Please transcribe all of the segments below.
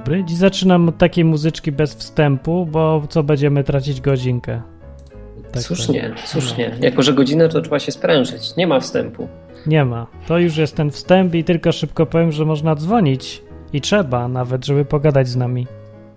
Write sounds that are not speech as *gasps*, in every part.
dobry. Dziś zaczynam od takiej muzyczki bez wstępu, bo co będziemy tracić godzinkę. Tak słusznie, tak. słusznie. No. Jako, że godzinę to trzeba się sprężyć. Nie ma wstępu. Nie ma. To już jest ten wstęp i tylko szybko powiem, że można dzwonić i trzeba nawet, żeby pogadać z nami.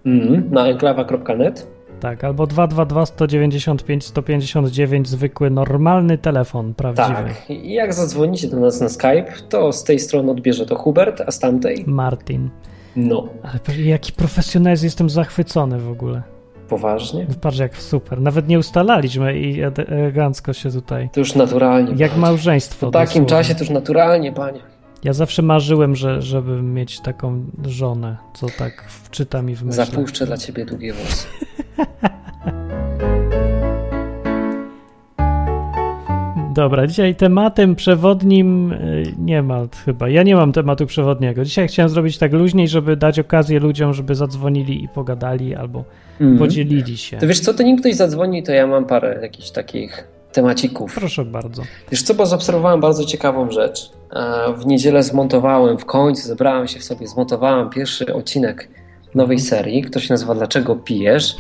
Mm, na enklawa.net tak, albo 222 195 159 zwykły, normalny telefon, prawdziwy. Tak, i jak zadzwonicie do nas na Skype, to z tej strony odbierze to Hubert, a z tamtej Martin. No. Ale jaki profesjonalizm, jestem zachwycony w ogóle. Poważnie? Patrz jak super. Nawet nie ustalaliśmy i elegancko się tutaj. To już naturalnie. Jak małżeństwo. Po takim czasie to już naturalnie, panie. Ja zawsze marzyłem, że, żeby mieć taką żonę, co tak wczyta mi w myśl. Zapuszczę dla ciebie długie włosy. *laughs* Dobra, dzisiaj tematem przewodnim y, nie ma chyba. Ja nie mam tematu przewodniego. Dzisiaj chciałem zrobić tak luźniej, żeby dać okazję ludziom, żeby zadzwonili i pogadali albo mm podzielili się. To wiesz co, to nim ktoś zadzwoni, to ja mam parę jakichś takich temacików. Proszę bardzo. Wiesz co, bo zaobserwowałem bardzo ciekawą rzecz. W niedzielę zmontowałem, w końcu zebrałem się w sobie, zmontowałem pierwszy odcinek nowej serii, który się nazywa Dlaczego pijesz?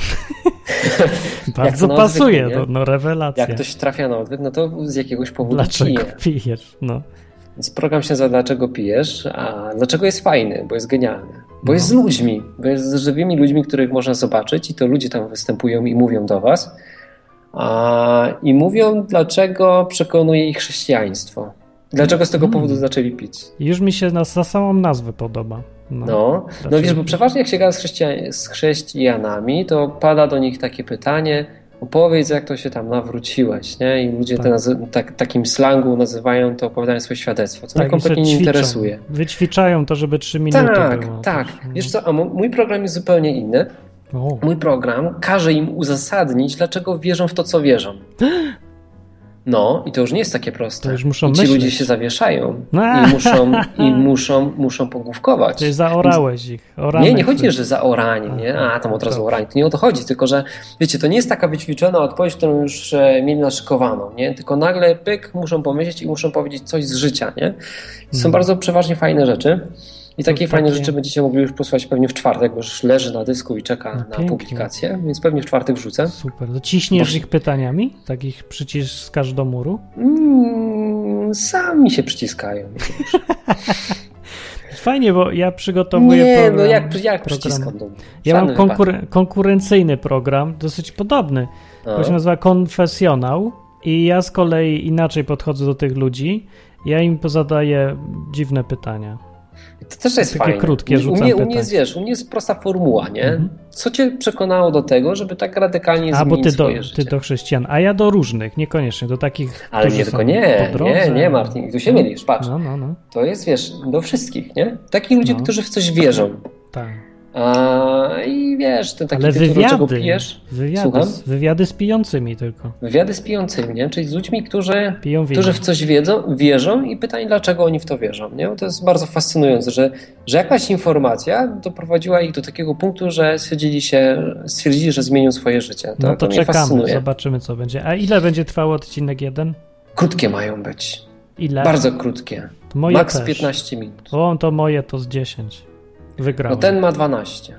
*laughs* Bardzo pasuje, no, no rewelacja. Jak ktoś trafia na odwyk, no to z jakiegoś powodu Dlaczego pije. pijesz? No. Więc program się nazywa Dlaczego pijesz? A dlaczego jest fajny? Bo jest genialny. Bo no. jest z ludźmi, bo jest z żywymi ludźmi, których można zobaczyć i to ludzie tam występują i mówią do was. A, I mówią, dlaczego przekonuje ich chrześcijaństwo. Dlaczego z tego hmm. powodu zaczęli pić? Już mi się na, za samą nazwę podoba. No, no, no wiesz, bo przeważnie jak się gada z, z chrześcijanami, to pada do nich takie pytanie, opowiedz jak to się tam nawróciłeś, nie? I ludzie tak. te tak, takim slangu nazywają to opowiadają swoje świadectwo, co tak, mnie kompletnie nie interesuje. Wyćwiczają to, żeby trzy minuty Tak, było. tak. Wiesz co, a mój program jest zupełnie inny. O. Mój program każe im uzasadnić, dlaczego wierzą w to, co wierzą. *gasps* No, i to już nie jest takie proste. To już muszą I ci myśleć. ludzie się zawieszają no. i muszą, i muszą, muszą pogłówkować. *laughs* Czyli zaorałeś ich. Oramy nie, nie chodzi, że zaoranie, nie? A, tam od razu oranie. To nie o to chodzi, tylko że, wiecie, to nie jest taka wyćwiczona odpowiedź, którą już e, mieli naszykowaną, nie? Tylko nagle pyk, muszą pomyśleć i muszą powiedzieć coś z życia, nie? Są hmm. bardzo przeważnie fajne rzeczy. I takie fajne takie... rzeczy będziecie mogli już posłać pewnie w czwartek, bo już leży na dysku i czeka no, na publikację, więc pewnie w czwartek wrzucę. Super. To ciśniesz bo... ich pytaniami? Takich przyciskasz do muru? Mm, sami się przyciskają. *laughs* Fajnie, bo ja przygotowuję Nie, program. no jak, jak przyciskam do Ja mam konkur konkurencyjny program, dosyć podobny. To się nazywa Konfesjonał i ja z kolei inaczej podchodzę do tych ludzi. Ja im pozadaję dziwne pytania. To też jest Takie fajne. krótkie, rzucam u mnie, u mnie jest, wiesz, u mnie jest prosta formuła, nie? Mhm. Co cię przekonało do tego, żeby tak radykalnie a, zmienić bo ty swoje do, życie? ty do chrześcijan, a ja do różnych, niekoniecznie, do takich, Ale nie, tylko nie, nie, nie, Martin, tu się no, mylisz, patrz. No, no, no. To jest, wiesz, do wszystkich, nie? Takich ludzi, no. którzy w coś wierzą. Tak. A, I wiesz, ten taki Ale tytuł, wywiady, czego pijesz. Wywiady, z, wywiady z pijącymi tylko. Wywiady z pijącymi, nie? czyli z ludźmi, którzy, którzy w coś wiedzą, wierzą i pytanie, dlaczego oni w to wierzą. Nie? To jest bardzo fascynujące, że, że jakaś informacja doprowadziła ich do takiego punktu, że stwierdzili, się, stwierdzili że zmienią swoje życie. To, no to, to czekamy, fascynuje. zobaczymy co będzie. A ile będzie trwał odcinek jeden? Krótkie mają być. Ile? Bardzo krótkie. Max też. 15 minut. O, to moje to z 10. Wygrałem. No ten ma 12.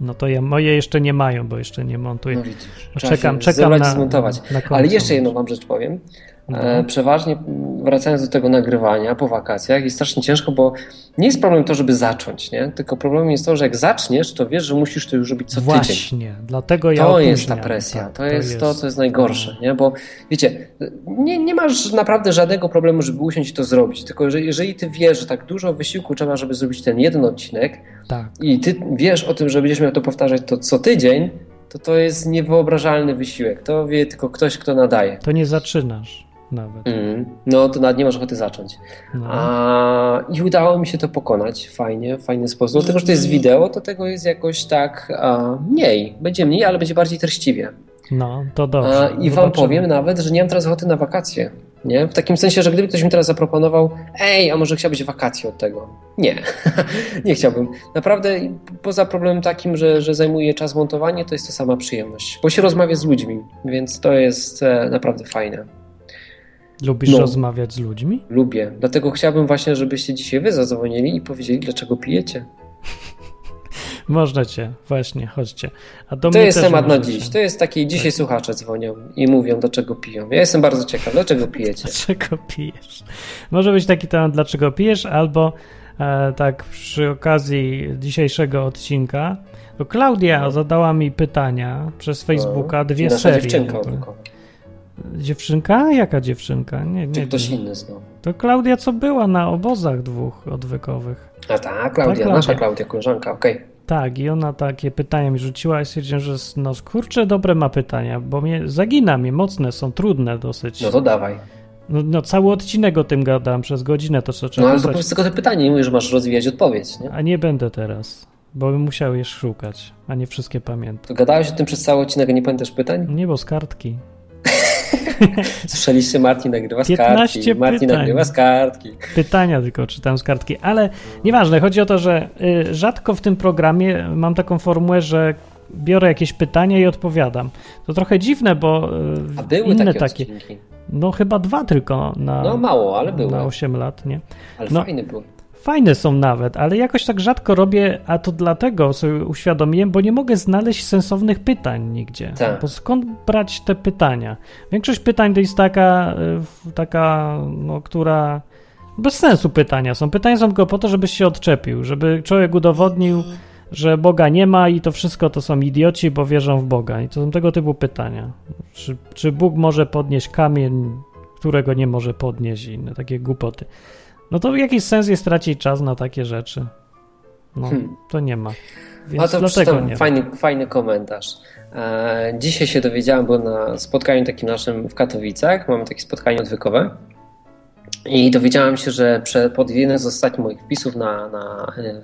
No to ja, moje jeszcze nie mają, bo jeszcze nie montuję. No widzisz. czekam, czekam na, zmontować. Na Ale jeszcze jedną wam rzecz powiem. No. E, przeważnie wracając do tego nagrywania po wakacjach jest strasznie ciężko, bo nie jest problem to, żeby zacząć, nie? tylko problemem jest to, że jak zaczniesz, to wiesz, że musisz to już robić co Właśnie, tydzień. Właśnie, dlatego ja To jest ta presja, tak, to, jest to, co jest najgorsze, nie? bo wiecie, nie, nie masz naprawdę żadnego problemu, żeby usiąść i to zrobić, tylko że jeżeli ty wiesz, że tak dużo wysiłku trzeba, żeby zrobić ten jeden odcinek tak. i ty wiesz o tym, że będziesz miał to powtarzać to co tydzień, to to jest niewyobrażalny wysiłek. To wie tylko ktoś, kto nadaje. To nie zaczynasz nawet. Mm, no to nawet nie masz ochoty zacząć. No. A, I udało mi się to pokonać fajnie, w fajny sposób. Dlatego, że to jest wideo, to tego jest jakoś tak a, mniej. Będzie mniej, ale będzie bardziej treściwie. No, to dobrze. A, I wam powiem nawet, że nie mam teraz ochoty na wakacje. Nie? W takim sensie, że gdyby ktoś mi teraz zaproponował, ej, a może chciałbyś wakacje od tego? Nie, *laughs* nie chciałbym. Naprawdę poza problemem takim, że, że zajmuje czas montowanie, to jest to sama przyjemność, bo się rozmawia z ludźmi, więc to jest e, naprawdę fajne. Lubisz no, rozmawiać z ludźmi? Lubię, dlatego chciałbym właśnie, żebyście dzisiaj wy zadzwonili i powiedzieli, dlaczego pijecie. *laughs* Możecie, właśnie, chodźcie. to jest temat na dziś. To jest taki, dzisiaj tak. słuchacze dzwonią i mówią, dlaczego piją. Ja jestem bardzo ciekaw, dlaczego pijecie? *laughs* Dlaczego pijesz? Może być taki temat, dlaczego pijesz, albo e, tak przy okazji dzisiejszego odcinka, to Klaudia no. zadała mi pytania przez Facebooka, no. dwie serie. dziewczynka Dziewczynka? Jaka dziewczynka? Nie, nie. Czy ktoś inny znowu? To Klaudia, co była na obozach dwóch odwykowych. A tak, Klaudia, ta, Klaudia. nasza Klaudia, koleżanka, okej. Okay. Tak, i ona takie pytania mi rzuciła i stwierdziłem, że no kurczę, dobre ma pytania, bo mnie zagina mnie, mocne są, trudne dosyć. No to dawaj. No, no cały odcinek o tym gadam przez godzinę, to co trzeba No ale to powiedz tylko te pytanie, nie mówisz, że masz rozwijać odpowiedź, nie? A nie będę teraz, bo bym musiał je szukać, a nie wszystkie pamiętam. To gadałeś o tym przez cały odcinek, a nie pamiętasz pytań? Nie, bo z kartki. *laughs* Słyszeliście, Martin nagrywa z kartki. Martin nagrywa z kartki. Pytania tylko czytam z kartki, ale nieważne. Chodzi o to, że y, rzadko w tym programie mam taką formułę, że biorę jakieś pytania i odpowiadam. To trochę dziwne, bo y, A były inne takie. takie no chyba dwa tylko na. No mało, ale były. Na 8 lat, nie? Ale no, fajne były. Fajne są nawet, ale jakoś tak rzadko robię, a to dlatego sobie uświadomiłem, bo nie mogę znaleźć sensownych pytań nigdzie. Tak. Bo skąd brać te pytania? Większość pytań to jest taka, y, taka no, która bez sensu pytania są. Pytania są tylko po to, żebyś się odczepił, żeby człowiek udowodnił, że Boga nie ma i to wszystko to są idioci, bo wierzą w Boga. I to są tego typu pytania. Czy, czy Bóg może podnieść kamień, którego nie może podnieść i inne takie głupoty. No to jakiś sens jest tracić czas na takie rzeczy. No, hmm. to nie ma. Więc A to dlatego nie fajny, fajny komentarz. E, dzisiaj się dowiedziałem, bo na spotkaniu takim naszym w Katowicach mamy takie spotkanie odwykowe i dowiedziałem się, że pod jednym z ostatnich moich wpisów na, na e,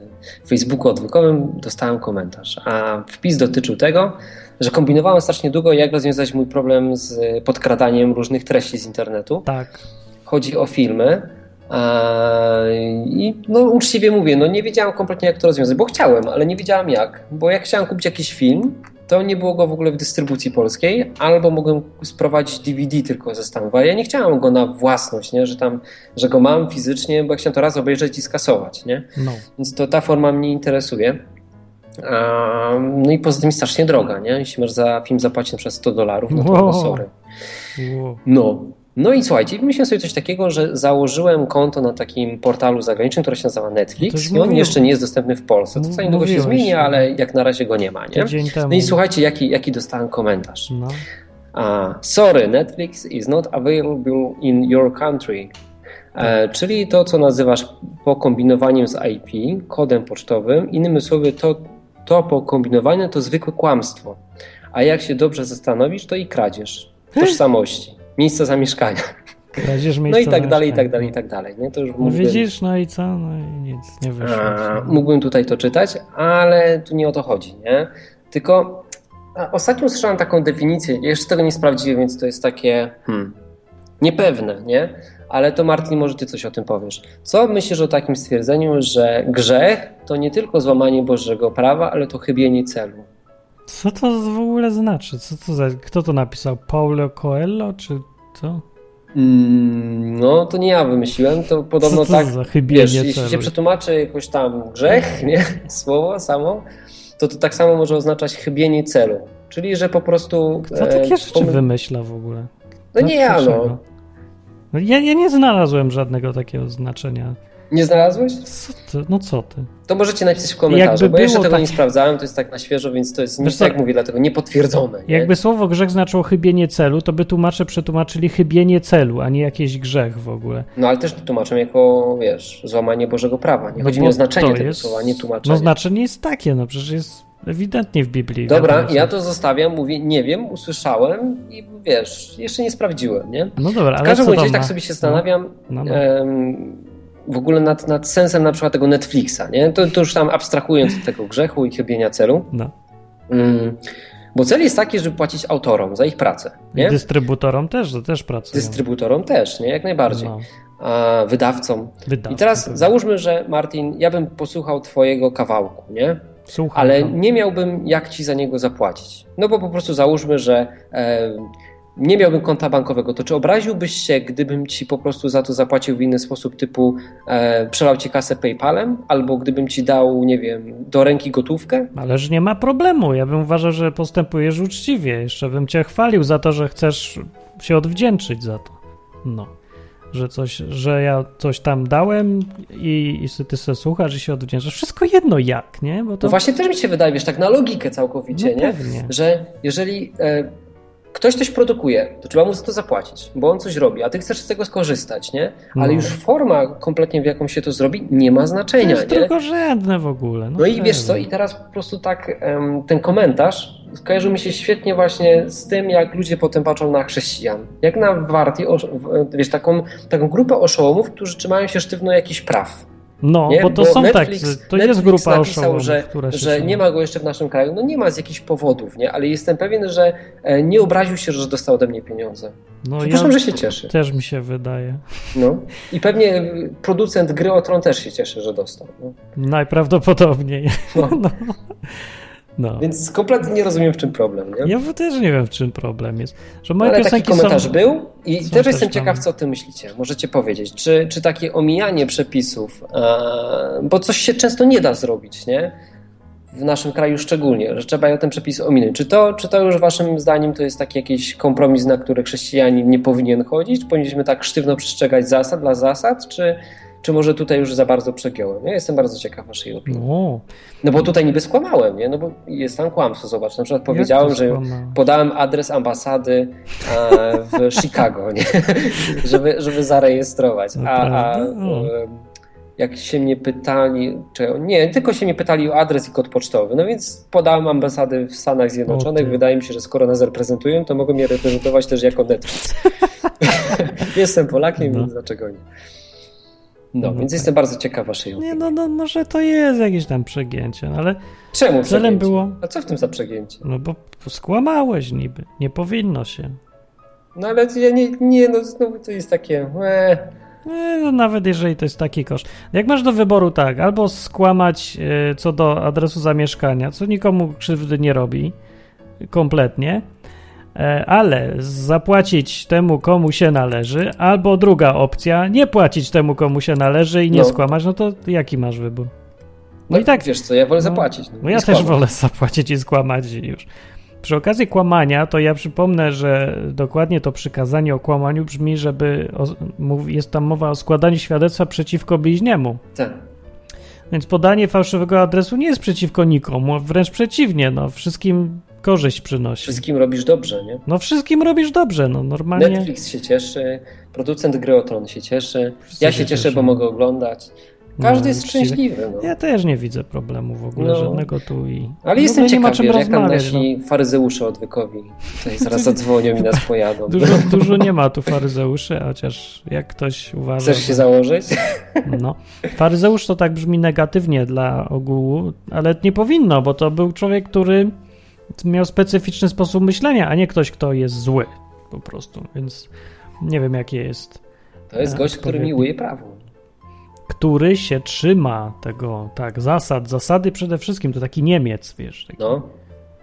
Facebooku odwykowym dostałem komentarz. A wpis dotyczył tego, że kombinowałem strasznie długo, jak rozwiązać mój problem z podkradaniem różnych treści z internetu. Tak. Chodzi o filmy i no uczciwie mówię, no nie wiedziałem kompletnie jak to rozwiązać, bo chciałem, ale nie wiedziałem jak. Bo jak chciałem kupić jakiś film, to nie było go w ogóle w dystrybucji polskiej, albo mogłem sprowadzić DVD tylko ze Stanów, ale ja nie chciałem go na własność, nie? Że, tam, że go mam fizycznie, bo chciałem to raz obejrzeć i skasować. Nie? No. Więc to ta forma mnie interesuje. No i poza tym jest strasznie droga, nie? Jeśli masz za film zapłacić przez 100 dolarów, no to wow. sorry. Wow. No, no i słuchajcie, wymyśliłem sobie coś takiego, że założyłem konto na takim portalu zagranicznym, który się nazywa Netflix i on jeszcze nie jest dostępny w Polsce. To co niedługo się zmieni, no. ale jak na razie go nie ma. Nie? No i słuchajcie, jaki, jaki dostałem komentarz. No. Uh, sorry, Netflix is not available in your country. E, czyli to, co nazywasz pokombinowaniem z IP, kodem pocztowym. Innymi słowy, to, to pokombinowanie to zwykłe kłamstwo. A jak się dobrze zastanowisz, to i kradzież *laughs* tożsamości miejsca zamieszkania. no i tak dalej, i tak dalej, i tak dalej. Nie? To już no. Widzisz, no i co? No i nic, nie wyszło. A, mógłbym tutaj to czytać, ale tu nie o to chodzi, nie? Tylko ostatnio usłyszałem taką definicję, jeszcze tego nie sprawdziłem, więc to jest takie hmm, niepewne, nie? Ale to Martin, może ty coś o tym powiesz. Co myślisz o takim stwierdzeniu, że grzech to nie tylko złamanie Bożego prawa, ale to chybienie celu? Co to w ogóle znaczy? Co to za, kto to napisał? Paulo Coelho, czy co? Mm, no, to nie ja wymyśliłem, to podobno to tak, za wiesz, jeśli się przetłumaczy jakoś tam grzech, *laughs* nie, słowo samo, to to tak samo może oznaczać chybienie celu. Czyli, że po prostu... Kto takie e, rzeczy wymyśla w ogóle? No nie ja, no. no ja, ja nie znalazłem żadnego takiego znaczenia. Nie znalazłeś? Co ty? No co ty? To możecie napisać w komentarzu, bo jeszcze tego nie sprawdzałem, to jest tak na świeżo, więc to jest, nic, tak jak mówię, dlatego niepotwierdzone. Nie? Jakby słowo grzech znaczyło chybienie celu, to by tłumacze przetłumaczyli chybienie celu, a nie jakiś grzech w ogóle. No ale też tłumaczą jako, wiesz, złamanie Bożego prawa. Nie no chodzi mi o znaczenie tego jest... słowa, nie tłumaczenie. No znaczenie jest takie, no przecież jest ewidentnie w Biblii. Dobra, ja to zostawiam, mówię, nie wiem, usłyszałem i wiesz, jeszcze nie sprawdziłem, nie? No dobra, ale W każdym razie tak sobie się zastanawiam, no, no, no w ogóle nad, nad sensem na przykład tego Netflixa, nie? To, to już tam abstrahując od tego grzechu i chybienia celu. No. Mm, bo cel jest taki, żeby płacić autorom za ich pracę. Nie? I dystrybutorom też, też pracują. Dystrybutorom też, nie? Jak najbardziej. No. A wydawcom. Wydawcom. I teraz załóżmy, że Martin, ja bym posłuchał twojego kawałku, nie? Słucham, ale nie miałbym jak ci za niego zapłacić. No bo po prostu załóżmy, że e, nie miałbym konta bankowego, to czy obraziłbyś się, gdybym ci po prostu za to zapłacił w inny sposób, typu e, przelał ci kasę PayPalem, albo gdybym ci dał, nie wiem, do ręki gotówkę? Ależ nie ma problemu. Ja bym uważał, że postępujesz uczciwie. Jeszcze bym cię chwalił za to, że chcesz się odwdzięczyć za to. No. Że coś, że ja coś tam dałem i, i ty sobie słuchasz i się odwdzięczasz. Wszystko jedno jak, nie? Bo to... No właśnie też mi się wydaje, wiesz, tak na logikę całkowicie, no nie? Pewnie. Że jeżeli e, ktoś coś produkuje, to trzeba mu za to zapłacić, bo on coś robi, a ty chcesz z tego skorzystać, nie? Ale no. już forma kompletnie w jaką się to zrobi nie ma znaczenia, to jest nie? drugorzędne w ogóle. No, no i wiesz co, i teraz po prostu tak ten komentarz skojarzył mi się świetnie właśnie z tym, jak ludzie potem patrzą na chrześcijan. Jak na warti, wiesz, taką, taką grupę oszołomów, którzy trzymają się sztywno jakichś praw. No, nie? bo to bo są Netflix, tak, to Netflix jest grupa napisał, że, że nie ma go jeszcze w naszym kraju. No nie ma z jakichś powodów, nie? Ale jestem pewien, że e, nie obraził się, że dostał ode mnie pieniądze. No Przepraszam, ja że się cieszy. Też mi się wydaje. No i pewnie producent gry o Tron też się cieszy, że dostał. No. Najprawdopodobniej. No. *laughs* no. No. Więc kompletnie nie rozumiem, w czym problem. Nie? Ja też nie wiem, w czym problem jest. Że moje Ale taki komentarz są... był i też jestem ciekaw, co o tym myślicie. Możecie powiedzieć, czy, czy takie omijanie przepisów, e, bo coś się często nie da zrobić, nie? W naszym kraju szczególnie, że trzeba ten przepis ominąć. Czy to, czy to już waszym zdaniem to jest taki jakiś kompromis, na który chrześcijanin nie powinien chodzić? Powinniśmy tak sztywno przestrzegać zasad dla zasad, czy, czy może tutaj już za bardzo przegiąłem? Ja jestem bardzo ciekaw waszej opinii. No. no bo tutaj niby skłamałem, nie? No bo jest tam kłamstwo, zobacz. Na przykład powiedziałem, że podałem adres ambasady e, w *laughs* Chicago, nie? *laughs* żeby, żeby zarejestrować. A, a jak się mnie pytali, czy nie, tylko się mnie pytali o adres i kod pocztowy. No więc podałem ambasady w Stanach Zjednoczonych. Wydaje mi się, że skoro nas reprezentują, to mogą mnie reprezentować też jako Netflix. *laughs* Jestem Polakiem, no. więc dlaczego nie? No, no więc tak. jestem bardzo ciekaw waszej opinii. Nie, no, no może to jest jakieś tam przegięcie, no ale Czemu celem było... A co w tym za przegięcie? No bo skłamałeś niby, nie powinno się. No ale ja nie, nie no znowu to jest takie... Eee. No, nawet jeżeli to jest taki koszt. Jak masz do wyboru tak, albo skłamać e, co do adresu zamieszkania, co nikomu krzywdy nie robi kompletnie, ale zapłacić temu, komu się należy, albo druga opcja, nie płacić temu, komu się należy i nie no. skłamać, no to jaki masz wybór? No, no i tak. Wiesz co, ja wolę no, zapłacić. No, ja też wolę *laughs* zapłacić i skłamać już. Przy okazji kłamania, to ja przypomnę, że dokładnie to przykazanie o kłamaniu brzmi, żeby o, jest tam mowa o składaniu świadectwa przeciwko bliźniemu. Tak. Więc podanie fałszywego adresu nie jest przeciwko nikomu, wręcz przeciwnie, no wszystkim korzyść przynosi. Wszystkim robisz dobrze, nie? No wszystkim robisz dobrze, no normalnie. Netflix się cieszy, producent gry o Tron się cieszy, Wszyscy ja się, się cieszę, bo mogę oglądać. Każdy no, jest szczęśliwy. No. Ja też nie widzę problemu w ogóle, no. żadnego tu i... Ale no, jestem ciekaw, jak tam nasi no. faryzeusze odwykowi tutaj zaraz *laughs* zadzwonią i nas pojadą. Dużo, *laughs* dużo nie ma tu faryzeuszy, chociaż jak ktoś uważa... Chcesz się założyć? No. Faryzeusz to tak brzmi negatywnie dla ogółu, ale nie powinno, bo to był człowiek, który miał specyficzny sposób myślenia, a nie ktoś, kto jest zły po prostu, więc nie wiem, jakie jest. To jest gość, który miłuje prawo. Który się trzyma tego, tak, zasad. Zasady przede wszystkim, to taki Niemiec, wiesz. Taki, no.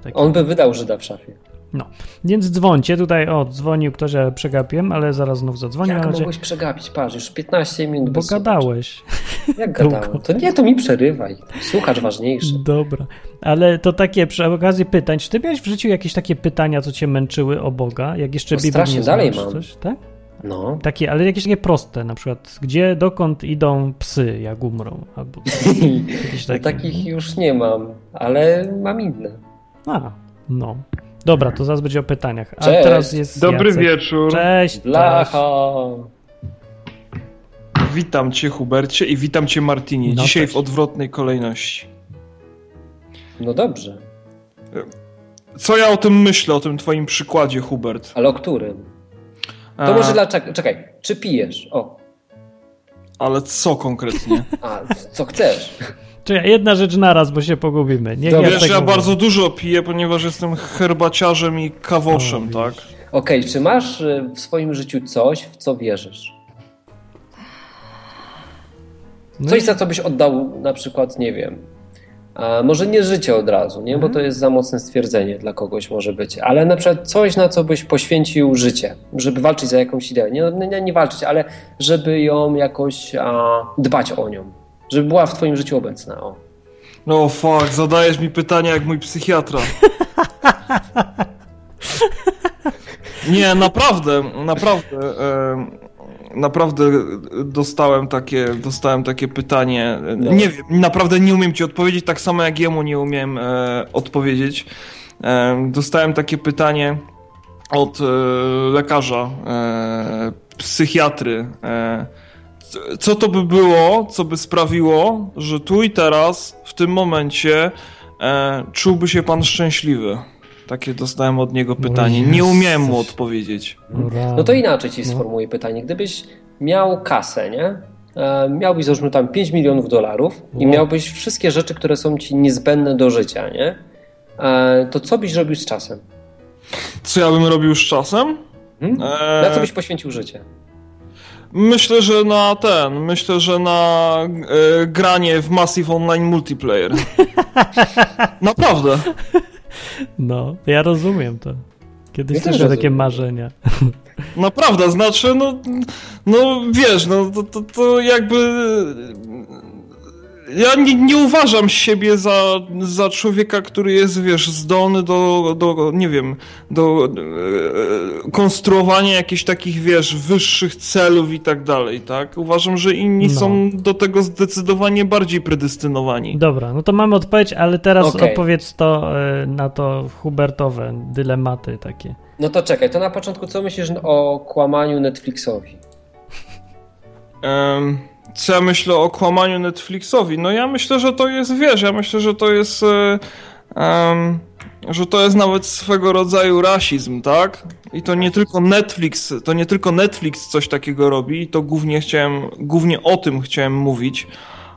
Taki... On by wydał Żyda w szafie. No, więc dzwońcie. Tutaj, o, dzwonił ktoś, ja przegapiłem, ale zaraz znów zadzwonię. Jak mogłeś przegapić? Patrz, już 15 minut Bo gadałeś. *laughs* Jak gadałem? To nie, to mi przerywaj. Słuchacz ważniejszy. Dobra, ale to takie przy okazji pytań. Czy ty miałeś w życiu jakieś takie pytania, co cię męczyły o Boga? Jak jeszcze no, Biblii nie dalej mam. coś, tak? No. Takie, ale jakieś takie proste, na przykład, gdzie, dokąd idą psy, jak umrą, albo *laughs* jakieś takie. Takich już nie mam, ale mam inne. A, no. Dobra, to zaraz będzie o pytaniach. A Cześć. teraz jest Dobry Jacek. wieczór. Cześć. Blacha. Witam cię, Hubercie, i witam cię, Martinie. No Dzisiaj w odwrotnej kolejności. No dobrze. Co ja o tym myślę, o tym twoim przykładzie, Hubert? Ale o którym? To A... może dlaczego? Czekaj, czy pijesz? O. Ale co konkretnie? A, co chcesz? Czekaj, jedna rzecz naraz, bo się pogubimy. Nie, ja wiesz, ja bardzo dużo piję, ponieważ jestem herbaciarzem i kawoszem, o, tak? Okej, okay, czy masz y, w swoim życiu coś, w co wierzysz? No coś, za co byś oddał na przykład, nie wiem, A może nie życie od razu, nie? bo Mhm. to jest za mocne stwierdzenie dla kogoś może być, ale na przykład coś, na co byś poświęcił życie, żeby walczyć za jakąś ideę. Nie, nie, nie walczyć, ale żeby ją jakoś a, dbać o nią, żeby była w twoim życiu obecna. O. No fuck, zadajesz mi pytania jak mój psychiatra. *laughs* Nie, naprawdę, naprawdę. Naprawdę dostałem takie, dostałem takie pytanie. No. Nie wiem, naprawdę nie umiem ci odpowiedzieć, tak samo jak jemu nie umiem e, odpowiedzieć. E, dostałem takie pytanie od e, lekarza, e, psychiatry. E, co to by było, co by sprawiło, że tu i teraz, w tym momencie, e, czułby się pan szczęśliwy? Takie dostałem od niego pytanie. Nie umiałem mu odpowiedzieć. Ura. No to inaczej ci No. sformułuję pytanie. Gdybyś miał kasę, nie? E, Miałbyś załóżmy tam 5 milionów dolarów i miałbyś wszystkie rzeczy, które są ci niezbędne do życia, nie? E, To co byś robił z czasem? Co ja bym robił z czasem? Hmm? E, Na co byś poświęcił życie? Myślę, że na ten, myślę, że na e, granie w Massive Online Multiplayer. *laughs* Naprawdę. No, ja rozumiem to. Kiedyś Ja też miałem takie rozumiem. marzenia. *laughs* Naprawdę, znaczy, no, no wiesz, no to, to, to jakby. Ja nie, nie uważam siebie za, za człowieka, który jest, wiesz, zdolny do, do nie wiem, do e, konstruowania jakichś takich, wiesz, wyższych celów i tak dalej, tak? Uważam, że inni No. są do tego zdecydowanie bardziej predestynowani. Dobra, no to mamy odpowiedź, ale teraz Okej. opowiedz to e, na to Hubertowe dylematy takie. No to czekaj, to na początku co myślisz o kłamaniu Netflixowi? Em, Co ja myślę o kłamaniu Netflixowi? No ja myślę, że to jest, wiesz, ja myślę, że to jest, e, em, że to jest nawet swego rodzaju rasizm, tak? I to nie tylko Netflix, to nie tylko Netflix coś takiego robi, i to głównie chciałem, głównie o tym chciałem mówić.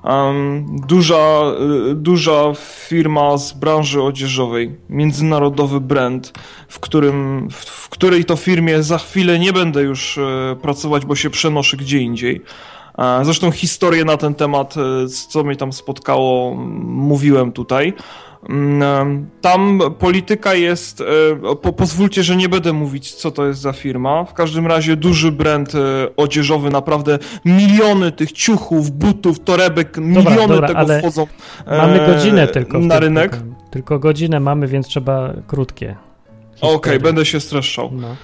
Em, duża, y, duża firma z branży odzieżowej, międzynarodowy brand, w, którym, w, w której to firmie za chwilę nie będę już e, pracować, bo się przenoszę gdzie indziej. Zresztą historię na ten temat, e, co mnie tam spotkało, mówiłem tutaj. Mm, e, Tam polityka jest, e, po, pozwólcie, że nie będę mówić, co to jest za firma. W każdym razie duży brand odzieżowy, naprawdę miliony tych ciuchów, butów, torebek, miliony dobra, tego ale wchodzą Mamy godzinę tylko. na rynek. programie. Tylko godzinę mamy, więc trzeba krótkie. Okej, historie. będę się streszczał. No.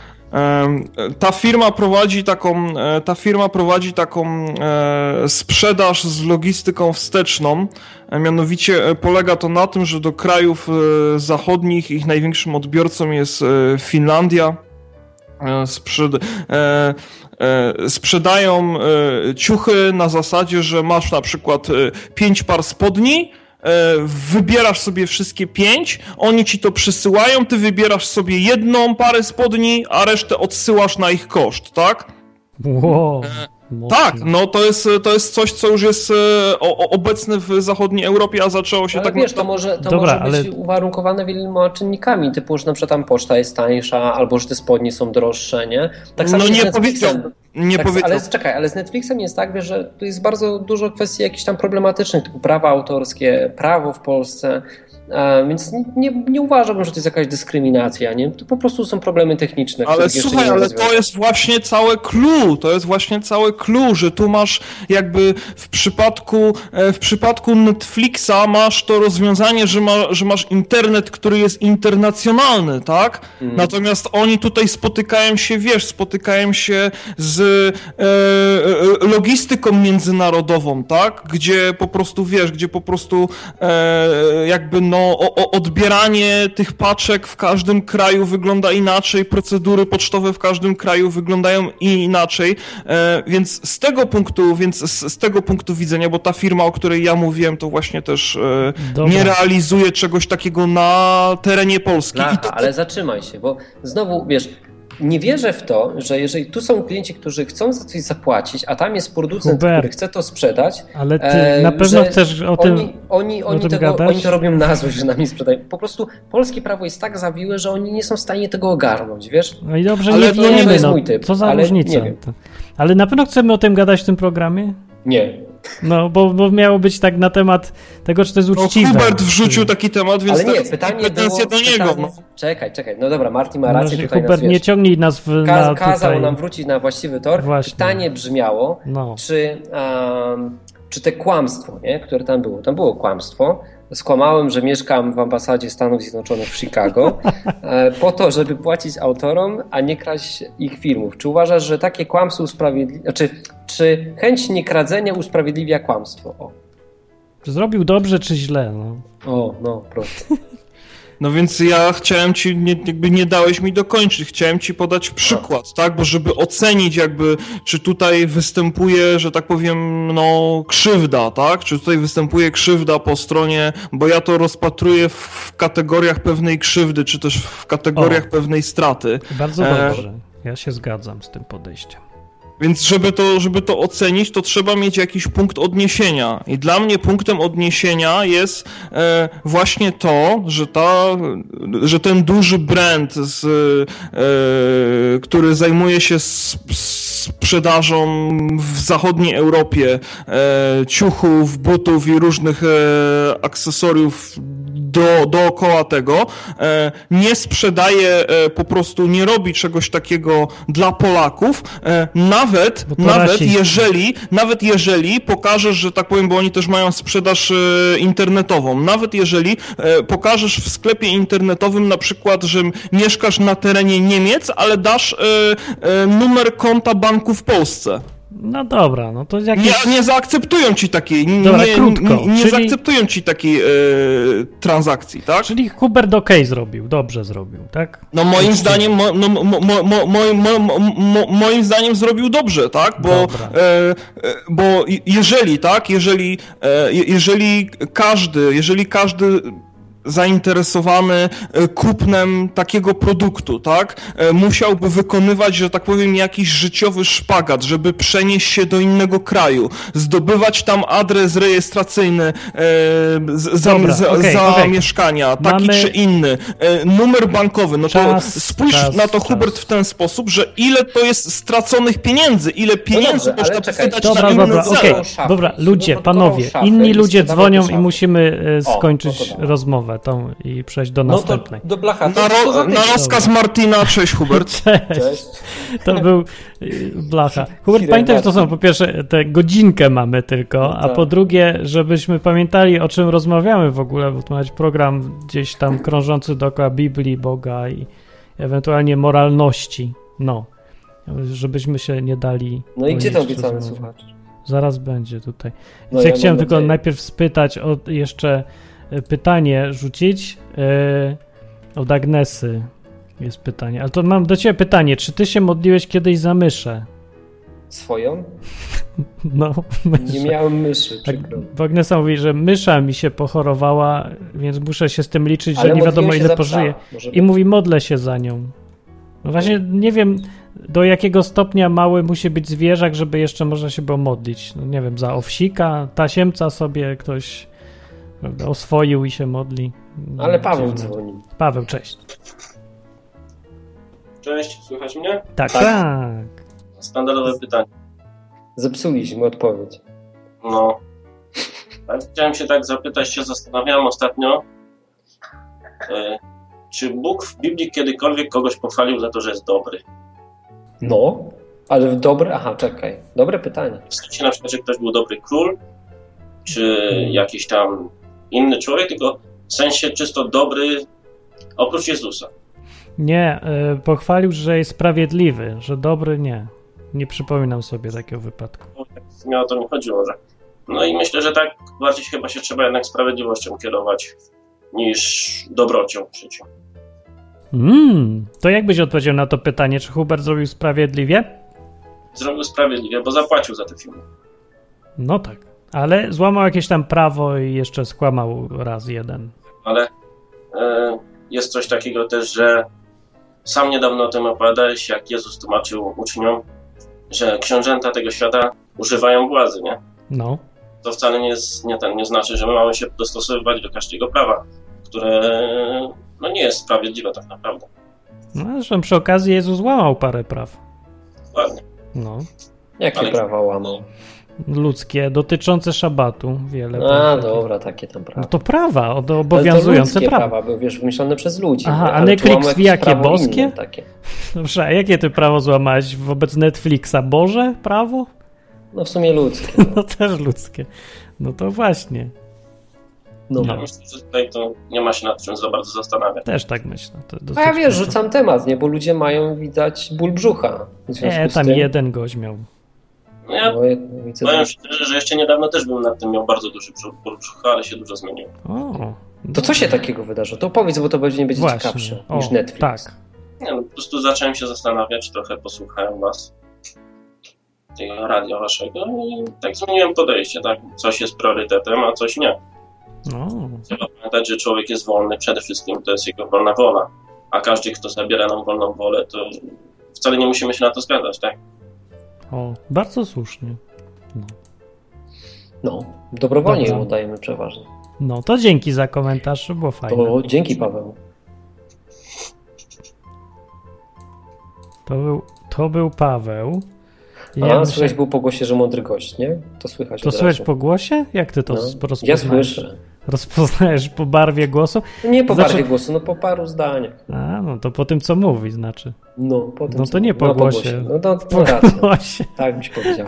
Ta firma prowadzi taką, e, ta firma prowadzi taką e, sprzedaż z logistyką wsteczną. E, Mianowicie polega to na tym, że do krajów zachodnich ich największym odbiorcą jest Finlandia. Sprzed, sprzedają ciuchy na zasadzie, że masz na przykład e, pięć par spodni, wybierasz sobie wszystkie pięć, oni ci to przysyłają, ty wybierasz sobie jedną parę spodni, a resztę odsyłasz na ich koszt, tak? Wow, mocno. Tak, no to jest, to jest coś, co już jest e, o, o, obecne w zachodniej Europie, a zaczęło się Ale tak wiesz, to może, to Dobra, może być ale- uwarunkowane wieloma czynnikami, typu, że na przykład tam poczta jest tańsza, albo że te spodnie są droższe, nie? Tak samo No nie powiedział, nie tak, powiedział. Ale czekaj, ale z Netflixem jest tak, wiesz, że tu jest bardzo dużo kwestii jakichś tam problematycznych, typu prawa autorskie, prawo w Polsce, więc nie, nie uważałbym, że to jest jakaś dyskryminacja, nie? To po prostu są problemy techniczne, Ale słuchaj, ale to jest właśnie całe clue, to jest właśnie całe clue, że tu masz jakby w przypadku, e, w przypadku Netflixa masz to rozwiązanie, że, ma, że masz internet, który jest internacjonalny, tak? Mhm. Natomiast oni tutaj spotykają się, wiesz, spotykają się z e, e, logistyką międzynarodową, tak? Gdzie po prostu, wiesz, gdzie po prostu e, jakby no o, o, odbieranie tych paczek w każdym kraju wygląda inaczej, procedury pocztowe w każdym kraju wyglądają inaczej, e, więc z tego punktu, więc z, z tego punktu widzenia, bo ta firma, o której ja mówiłem, to właśnie też e, nie realizuje czegoś takiego na terenie Polski. I Blacha, to, ale zatrzymaj się, bo znowu, wiesz, nie wierzę w to, że jeżeli tu są klienci, którzy chcą za coś zapłacić, a tam jest producent, Hubert, który chce to sprzedać, Ale ty e, na pewno chcesz o oni, tym... oni, oni, tym tego, gadać? oni to robią na złość, że nami sprzedają. Po prostu polskie prawo jest tak zawiłe, że oni nie są w stanie tego ogarnąć, wiesz? No i dobrze, Ale nie to nie wiemy, jest no, mój typ, co za ale różnica. nie Ale na pewno chcemy o tym gadać w tym programie? Nie. No, bo, bo miało być tak na temat tego, czy to jest uczciwe. No, Hubert wrzucił taki temat, więc Ale nie, pytanie było... do niego. Pytanie, no. Czekaj, czekaj, no dobra, Martin ma rację. No, tutaj Hubert, nas, nie ciągnij nas w, na Kazał tutaj... nam wrócić na właściwy tor. Właśnie. Pytanie brzmiało, No. czy, um, czy te kłamstwo, nie, które tam było, tam było kłamstwo, skłamałem, że mieszkam w ambasadzie Stanów Zjednoczonych w Chicago e, po to, żeby płacić autorom, a nie kraść ich filmów. Czy uważasz, że takie kłamstwo usprawiedliwia, znaczy, czy chęć niekradzenia usprawiedliwia kłamstwo? O, Czy zrobił dobrze, czy źle? No. o no, proszę. No więc ja chciałem ci, nie, jakby nie dałeś mi dokończyć, chciałem ci podać przykład, tak, bo żeby ocenić jakby, czy tutaj występuje, że tak powiem, no krzywda, tak, czy tutaj występuje krzywda po stronie, bo ja to rozpatruję w kategoriach pewnej krzywdy, czy też w kategoriach O. pewnej straty. Bardzo E, dobrze. Ja się zgadzam z tym podejściem. Więc żeby to, żeby to ocenić, to trzeba mieć jakiś punkt odniesienia. I dla mnie punktem odniesienia jest e, właśnie to, że, ta, że ten duży brand, z, e, który zajmuje się sprzedażą w zachodniej Europie e, ciuchów, butów i różnych e, akcesoriów do, dookoła tego, e, nie sprzedaje, e, po prostu nie robi czegoś takiego dla Polaków, e, nawet, nawet rasizm. jeżeli, nawet jeżeli pokażesz, że tak powiem, bo oni też mają sprzedaż internetową, nawet jeżeli pokażesz w sklepie internetowym na przykład, że mieszkasz na terenie Niemiec, ale dasz numer konta banku w Polsce. No dobra, no to jakieś... Nie, nie zaakceptują ci takiej, nie, Dobra, nie, krótko, nie, nie czyli- zaakceptują ci takiej e, transakcji, tak? Czyli Hubert OK zrobił, dobrze zrobił, tak? No moim zdaniem, mo, no, mo, mo, mo, moim, mo, mo, mo, moim zdaniem zrobił dobrze, tak? Bo, e, e, bo jeżeli, tak, jeżeli, e, je- jeżeli każdy, jeżeli każdy zainteresowany e, kupnem takiego produktu, tak? e, Musiałby wykonywać, że tak powiem, jakiś życiowy szpagat, żeby przenieść się do innego kraju, zdobywać tam adres rejestracyjny e, za, Dobra, za, okej, za okej. mieszkania, taki Mamy- czy inny, numer bankowy, no Czas, to spójrz czas, na to czas. Hubert w ten sposób, że ile to jest straconych pieniędzy, ile pieniędzy dobrze, ale można czekaj, wydać Dobra, na inne dobra, szafy. Dobra, ludzie, panowie, inni ludzie dzwonią i musimy O, skończyć no rozmowę tą i przejść do No to następnej. do blacha. To, Na, to ro, na rozkaz Martina, cześć Hubert. *laughs* Cześć. Cześć. To był y, blacha. Hubert, pamiętaj, że to są po pierwsze, tę godzinkę mamy tylko, a Tak. po drugie, żebyśmy pamiętali, o czym rozmawiamy w ogóle, bo tu ma być program gdzieś tam krążący dookoła Biblii, Boga i ewentualnie moralności. No. Żebyśmy się nie dali. No i gdzie obiecany rozmowy. słuchacz? Zaraz będzie tutaj. No ja chciałem tylko nadzieję. najpierw spytać o jeszcze pytanie rzucić. e, Od Agnesy jest pytanie. Ale to mam do ciebie pytanie. Czy ty się modliłeś kiedyś za myszę? Swoją? *laughs* No, Nie myszę. miałem myszy, Tak, przykro. bo Agnesa mówi, że mysza mi się pochorowała, więc muszę się z tym liczyć, Ale że nie wiadomo ile pożyje. I być. mówi, modlę się za nią. No właśnie nie wiem, do jakiego stopnia mały musi być zwierzak, żeby jeszcze można się było modlić. No nie wiem, za owsika, tasiemca sobie ktoś prawda, oswoił i się modli. No, Ale Paweł dzwoni. Paweł, cześć. Cześć, słychać mnie? Tak, Tak. tak. Standardowe pytanie. Zepsuliśmy odpowiedź. No. Chciałem się tak zapytać, się zastanawiałem ostatnio, e, czy Bóg w Biblii kiedykolwiek kogoś pochwalił za to, że jest dobry? No, ale w dobre... Aha, czekaj. Dobre pytanie. W sensie na przykład, że ktoś był dobry król, czy jakiś tam inny człowiek, tylko w sensie czysto dobry oprócz Jezusa. Nie, y, pochwalił, że jest sprawiedliwy, że dobry nie. Nie przypominam sobie takiego wypadku. Bo tak Nie o to mi chodziło, że... No i myślę, że tak bardziej chyba się trzeba jednak sprawiedliwością kierować niż dobrocią w życiu. Mm, to jak byś odpowiedział na to pytanie, czy Hubert zrobił sprawiedliwie? Zrobił sprawiedliwie, bo zapłacił za te filmy. No tak, ale złamał jakieś tam prawo i jeszcze skłamał raz jeden. ale e, jest coś takiego też, że sam niedawno o tym opowiadałeś, jak Jezus tłumaczył uczniom, że książęta tego świata używają władzy, nie? No. To wcale nie, jest, nie, ten, nie znaczy, że my mamy się dostosowywać do każdego prawa, które no, nie jest sprawiedliwe tak naprawdę. No, zresztą przy okazji Jezus złamał parę praw. Dokładnie. No. Jakie Ale- prawa łamał? Ludzkie dotyczące szabatu. Wiele. A, dobra, takie tam prawa. No to prawa, obowiązujące to ludzkie prawa. prawa, były, wiesz, wymyślone przez ludzi. Aha, nie? a Ale Netflix jakieś jakie, boskie? Inne, takie. *laughs* Dobrze, a jakie ty prawo złamałeś wobec Netflixa? Boże prawo? No w sumie ludzkie. *laughs* No. No też ludzkie. No to właśnie. No. Ja myślę, że tutaj to nie ma się nad czym za bardzo zastanawiać. Też tak myślę. To A dosyć ja wiesz, rzucam temat, nie? Bo ludzie mają, widać, ból brzucha. Nie, z tam tym, jeden gość miał. No ja powiem że- szczerze, że jeszcze niedawno też bym nad tym miał bardzo duży brzuch, ale się dużo zmieniło. O, To co się takiego wydarzyło? To powiedz, bo to będzie, nie będzie właśnie. ciekawsze O, niż Netflix. Tak. Nie, no, po prostu zacząłem się zastanawiać, trochę posłuchałem was, tego radia waszego i tak zmieniłem podejście, tak? Coś jest priorytetem, a coś nie. No, Trzeba pamiętać, że człowiek jest wolny, przede wszystkim to jest jego wolna wola, a każdy, kto zabiera nam wolną wolę, to wcale nie musimy się na to zgadzać, tak? O, bardzo słusznie. No, dobrowolnie Dobra. ją oddajemy przeważnie. No to dzięki za komentarz, to było fajne. To dzięki Paweł. To był, to był Paweł. A, Ja myślę- słychać był po głosie, że mądry gość, nie? To słychać to słychać po głosie? Jak ty to No, no, Ja słyszę. Rozpoznajesz po barwie głosu? Nie po Znaczy- barwie głosu, no po paru zdaniach. A, no to po tym, co mówi, znaczy. No, po tym, No co- to nie po no, głosie. No to Po racja. głosie. Tak byś powiedział.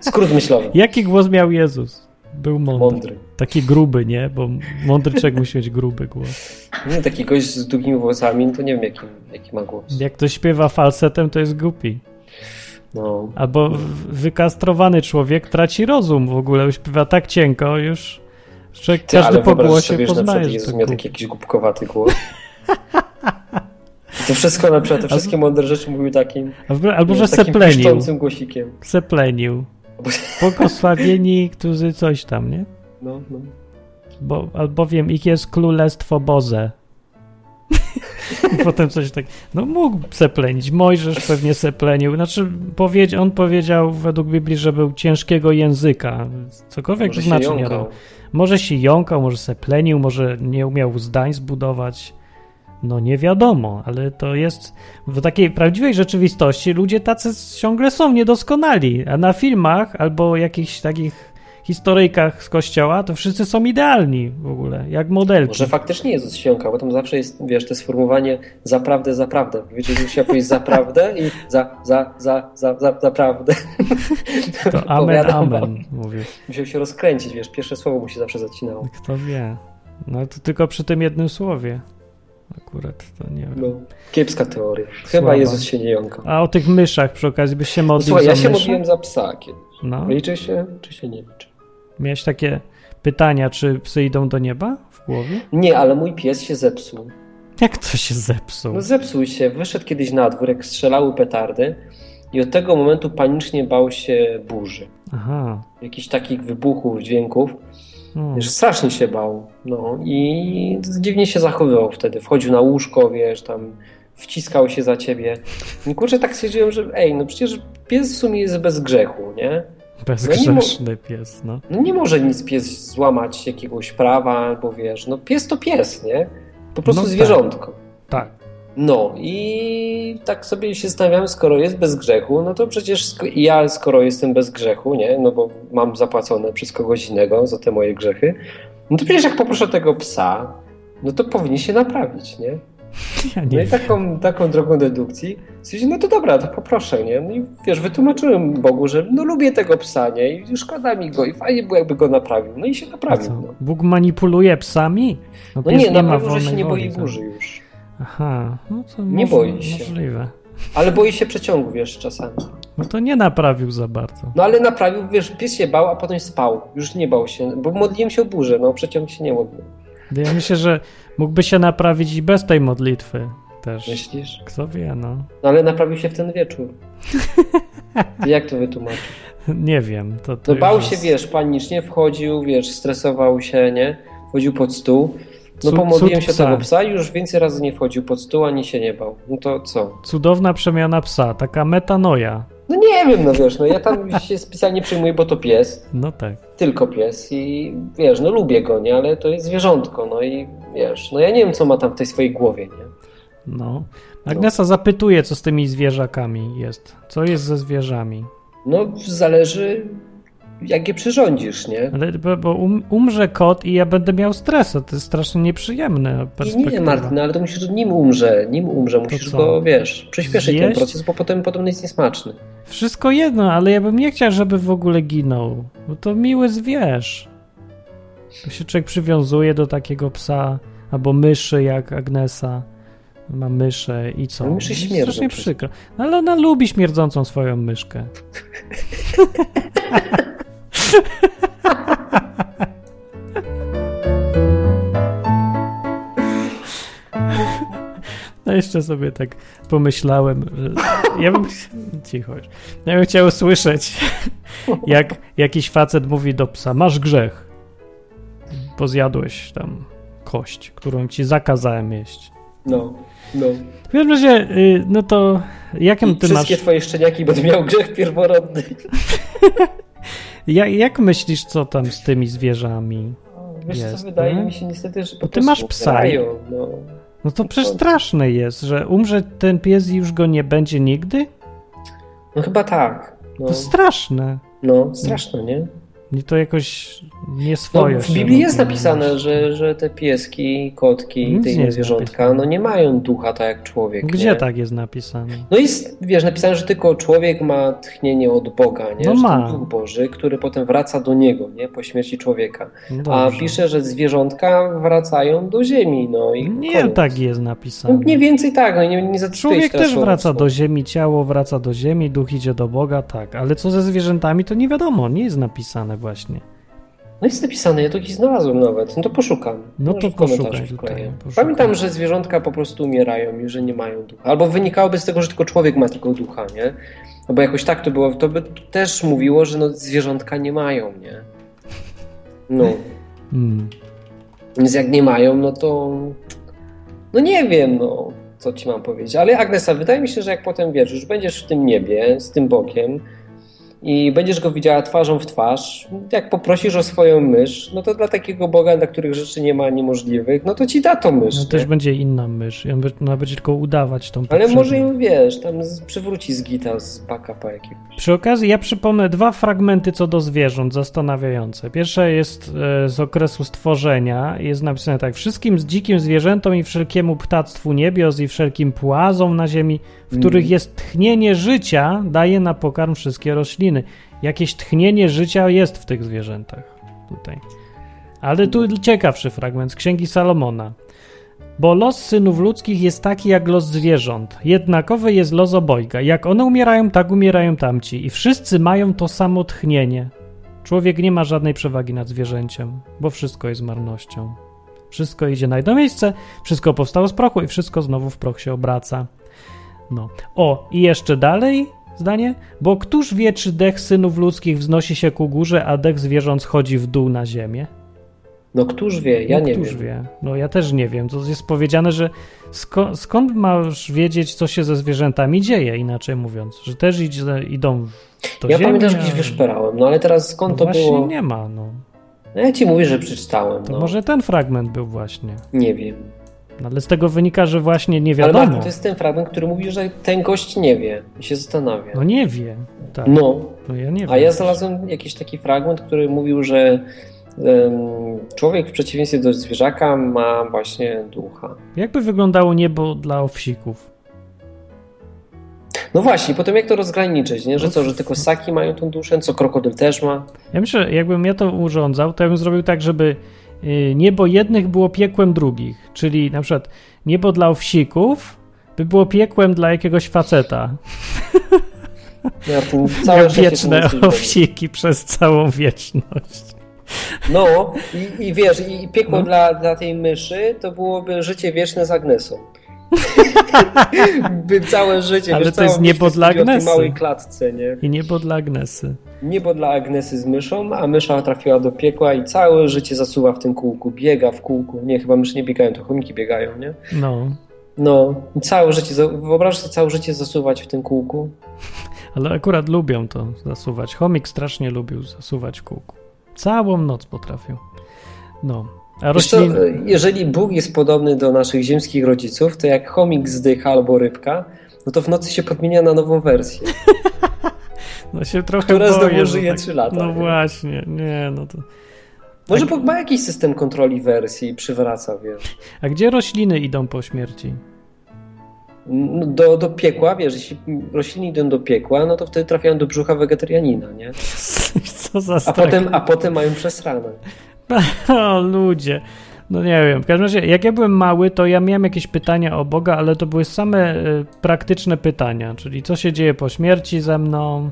Skrót myślowy. *laughs* Jaki głos miał Jezus? Był mądry. Mądry. Taki gruby, nie? Bo mądry człowiek musi mieć gruby głos. Nie, taki gość z długimi włosami, to nie wiem jaki, jaki ma głos. Jak ktoś śpiewa falsetem, to jest głupi. No. Albo wykastrowany człowiek traci rozum w ogóle. Śpiewa tak cienko już, że Ty, każdy ale po głosie sobie, że na przykład Jezus miał taki jakiś głupkowaty głos. I to wszystko na przykład, te wszystkie mądre rzeczy mówił takim, Albo, albo że takim seplenił. głosikiem. Seplenił. Błogosławieni, którzy coś tam, nie? No, no. Bo, albowiem ich jest królestwo Boże. *laughs* I potem coś tak. No mógł seplenić. Mojżesz pewnie seplenił. Znaczy, powiedz, on powiedział według Biblii, że był ciężkiego języka. Cokolwiek Może to znaczy. Nie wiem. Może się jąkał, może seplenił, może nie umiał zdań zbudować. No nie wiadomo, ale to jest w takiej prawdziwej rzeczywistości ludzie tacy ciągle są niedoskonali, a na filmach albo jakichś takich historyjkach z kościoła to wszyscy są idealni w ogóle, jak modelki. Może faktycznie Jezus się jąkał, bo tam zawsze jest, wiesz, to sformułowanie zaprawdę, zaprawdę. Wiecie, że musiał powiedzieć zaprawdę i za, za, za, za, za, zaprawdę. To *laughs* amen, amen, mówię. Musiał się rozkręcić, wiesz, pierwsze słowo mu się zawsze zacinało. Kto wie. No to tylko przy tym jednym słowie. Akurat to nie wiem. No, kiepska teoria. Chyba Słaba. Jezus się nie jąkał. A o tych myszach przy okazji byś się No, modlił słuchaj, za ja się modliłem za psa kiedyś. No. Liczy się, czy się nie liczy? Miałeś takie pytania, czy psy idą do nieba w głowie? Nie, ale mój pies się zepsuł. Jak to się zepsuł? No zepsuł się, wyszedł kiedyś na dwór, jak strzelały petardy i od tego momentu panicznie bał się burzy. Aha. Jakichś takich wybuchów, dźwięków. No. Wiesz, strasznie się bał. No i dziwnie się zachowywał wtedy. Wchodził na łóżko, wiesz, tam wciskał się za ciebie. I kurczę, tak stwierdziłem, że ej, no przecież pies w sumie jest bez grzechu, nie? Bezgrzeszny pies, no. No nie może nic pies złamać jakiegoś prawa, albo wiesz, no pies to pies, nie? Po prostu No tak. zwierzątko. Tak. No i tak sobie się zastanawiam, skoro jest bez grzechu, no to przecież ja, skoro jestem bez grzechu, nie, no bo mam zapłacone przez kogoś innego za te moje grzechy, no to przecież jak poproszę tego psa, no to powinien się naprawić, nie? *laughs* Ja No nie i taką, taką drogą dedukcji stwierdziłem, no to dobra, to poproszę, nie? No i wiesz, wytłumaczyłem Bogu, że no lubię tego psa, nie? I szkoda mi go i fajnie było, jakby go naprawił. No i się naprawił, no. Bóg manipuluje psami? No pies nie, ma naprawił, że się nie boi burzy już. Aha, no to Nie może, boi się. możliwe. Ale boi się przeciągu, wiesz, czasami. No to nie naprawił za bardzo. No ale naprawił, wiesz, pies się bał, a potem spał. Już nie bał się, bo modliłem się o burzę, no przeciąg się nie modlił. Ja myślę, że mógłby się naprawić i bez tej modlitwy też. Myślisz? Kto wie, no. No ale naprawił się w ten wieczór. *laughs* Jak to wytłumaczyć? Nie wiem. To, to No bał już się, jest- wiesz, panicznie, wchodził, wiesz, stresował się, nie? Wchodził pod stół. No pomodliłem się o tego psa. psa i już więcej razy nie wchodził pod stół, ani się nie bał. No to co? Cudowna przemiana psa, taka metanoja. No nie wiem, no wiesz, no ja tam *laughs* się specjalnie przyjmuję, bo to pies, No tak. tylko pies i wiesz, no lubię go, nie? Ale to jest zwierzątko, no i wiesz, no ja nie wiem, co ma tam w tej swojej głowie, nie? No. Agnesa zapytuje, co z tymi zwierzakami jest. Co jest ze zwierzami? No zależy jak je przyrządzisz, nie? Ale bo, bo um, umrze kot i ja będę miał stres, to jest strasznie nieprzyjemne. Nie, nie, Martin, no, ale to musisz, nim umrze, nim umrze, musisz go, wiesz, przyspieszyć Zjeść? ten proces, bo potem podobno jest niesmaczny. Wszystko jedno, ale ja bym nie chciał, żeby w ogóle ginął, bo to miły zwierz. To się człowiek przywiązuje do takiego psa albo myszy jak Agnesa. Ma myszę i co? No, myszy śmierdzą. Strasznie przykro. No, ale ona lubi śmierdzącą swoją myszkę. *laughs* No jeszcze sobie tak pomyślałem, że ja bym cicho już. Ja bym chciał usłyszeć, jak jakiś facet mówi do psa, masz grzech, bo zjadłeś tam kość, którą ci zakazałem jeść. No, no. W każdym razie, y, no to jakim ty wszystkie masz... Wszystkie twoje szczeniaki będą miał grzech pierworodny. *laughs* Ja, jak myślisz, co tam z tymi zwierzami Wiesz jest, co, wydaje nie? mi się niestety, że Bo ty masz psa. no. no to przecież straszne jest, że umrze ten pies i już go nie będzie nigdy? No chyba tak. No. To straszne. No, straszne, nie? I to jakoś nie swoje. No, w Biblii jest napisane, że, że te pieski, kotki, Nic te zwierzątka, no nie mają ducha tak jak człowiek. Gdzie nie? tak jest napisane? No jest, wiesz, napisane, że tylko człowiek ma tchnienie od Boga, nie? No że ma. Duch Boży, który potem wraca do niego, nie? Po śmierci człowieka. No A pisze, że zwierzątka wracają do ziemi, no i Nie koniec. tak jest napisane. No, mniej więcej tak, no nie, nie Człowiek też wraca do ziemi, ciało wraca do ziemi, duch idzie do Boga, tak. Ale co ze zwierzętami, to nie wiadomo, nie jest napisane właśnie. No jest napisane, ja to gdzieś znalazłem nawet, no to poszukam. No to poszukaj tutaj, Pamiętam, że zwierzątka po prostu umierają i że nie mają ducha. Albo wynikałoby z tego, że tylko człowiek ma tylko ducha, nie? No bo jakoś tak to było, to by też mówiło, że no zwierzątka nie mają, nie? No. *laughs* Hmm. Więc jak nie mają, no to... No nie wiem, no, co ci mam powiedzieć. Ale Agnesa, wydaje mi się, że jak potem, wiesz, już będziesz w tym niebie, z tym bokiem, i będziesz go widziała twarzą w twarz, jak poprosisz o swoją mysz, no to dla takiego Boga, dla których rzeczy nie ma niemożliwych, no to ci da tą mysz. No też będzie inna mysz, ona będzie tylko udawać tą Ale może ją, wiesz, tam z, przywróci z gita, z backupa jakiegoś. Przy okazji ja przypomnę dwa fragmenty co do zwierząt zastanawiające. Pierwsze jest e, z okresu stworzenia, jest napisane tak, wszystkim z dzikim zwierzętom i wszelkiemu ptactwu niebios i wszelkim płazom na ziemi, w których mm. jest tchnienie życia, daje na pokarm wszystkie rośliny rośliny. Jakieś tchnienie życia jest w tych zwierzętach tutaj. Ale tu ciekawszy fragment z Księgi Salomona. Bo los synów ludzkich jest taki jak los zwierząt. Jednakowy jest los obojga. Jak one umierają, tak umierają tamci. I wszyscy mają to samo tchnienie. Człowiek nie ma żadnej przewagi nad zwierzęciem, bo wszystko jest marnością. Wszystko idzie na jedno miejsce, wszystko powstało z prochu i wszystko znowu w proch się obraca. No. O, i jeszcze dalej zdanie? Bo któż wie, czy dech synów ludzkich wznosi się ku górze, a dech zwierząt schodzi w dół na ziemię? No któż wie, ja no, nie któż wiem. wie? No ja też nie wiem. To jest powiedziane, że sko skąd masz wiedzieć, co się ze zwierzętami dzieje, inaczej mówiąc? Że też idzie, idą do Ja pamiętam, że gdzieś wyszperałem, no ale teraz skąd no to właśnie było? nie ma, no. no. Ja ci mówię, że przeczytałem. To no. może ten fragment był właśnie. Nie wiem. No, ale z tego wynika, że właśnie nie wiadomo. Ale Martin, to jest ten fragment, który mówi, że ten gość nie wie i się zastanawia. No nie wie. Tak. No. no ja nie A ja znalazłem jakiś taki fragment, który mówił, że człowiek w przeciwieństwie do zwierzaka ma właśnie ducha. Jakby wyglądało niebo dla owsików? No właśnie, potem jak to rozgraniczyć, nie? Że no co, że tylko ssaki mają tą duszę, co krokodyl też ma? Ja myślę, jakbym ja to urządzał, to ja bym zrobił tak, żeby niebo jednych było piekłem drugich. Czyli na przykład niebo dla owsików by było piekłem dla jakiegoś faceta. Ja, *laughs* całe wieczne owsiki przez całą wieczność. No i, i wiesz, i piekło no. dla, dla tej myszy to byłoby życie wieczne z Agnesą. *laughs* by całe życie. Ale wiesz, to jest niebo dla Agnesy. Małej klatce, nie? I niebo dla Agnesy. Niebo dla Agnesy z myszą, a mysza trafiła do piekła i całe życie zasuwa w tym kółku, biega w kółku. Nie, chyba myszy nie biegają, to chomiki biegają, nie? No. No, całe życie, wyobraź sobie całe życie zasuwać w tym kółku. *laughs* Ale akurat lubią to zasuwać. Chomik strasznie lubił zasuwać w kółku. Całą noc potrafił. No. A roślin... co, jeżeli Bóg jest podobny do naszych ziemskich rodziców, to jak chomik zdycha albo rybka, no to w nocy się podmienia na nową wersję. *laughs* No się trochę Które boję, znowu żyje tak- 3 lata. No nie? właśnie, nie, no to... Może Tak. ma jakiś system kontroli wersji i przywraca, wiesz. A gdzie rośliny idą po śmierci? No, Do, do piekła, wiesz, jeśli rośliny idą do piekła, no to wtedy trafiają do brzucha wegetarianina, nie? *laughs* Co za A strach. potem, a potem mają przesrane. *laughs* O, ludzie. No nie wiem, w każdym razie, jak ja byłem mały, to ja miałem jakieś pytania o Boga, ale to były same y, praktyczne pytania, czyli co się dzieje po śmierci ze mną,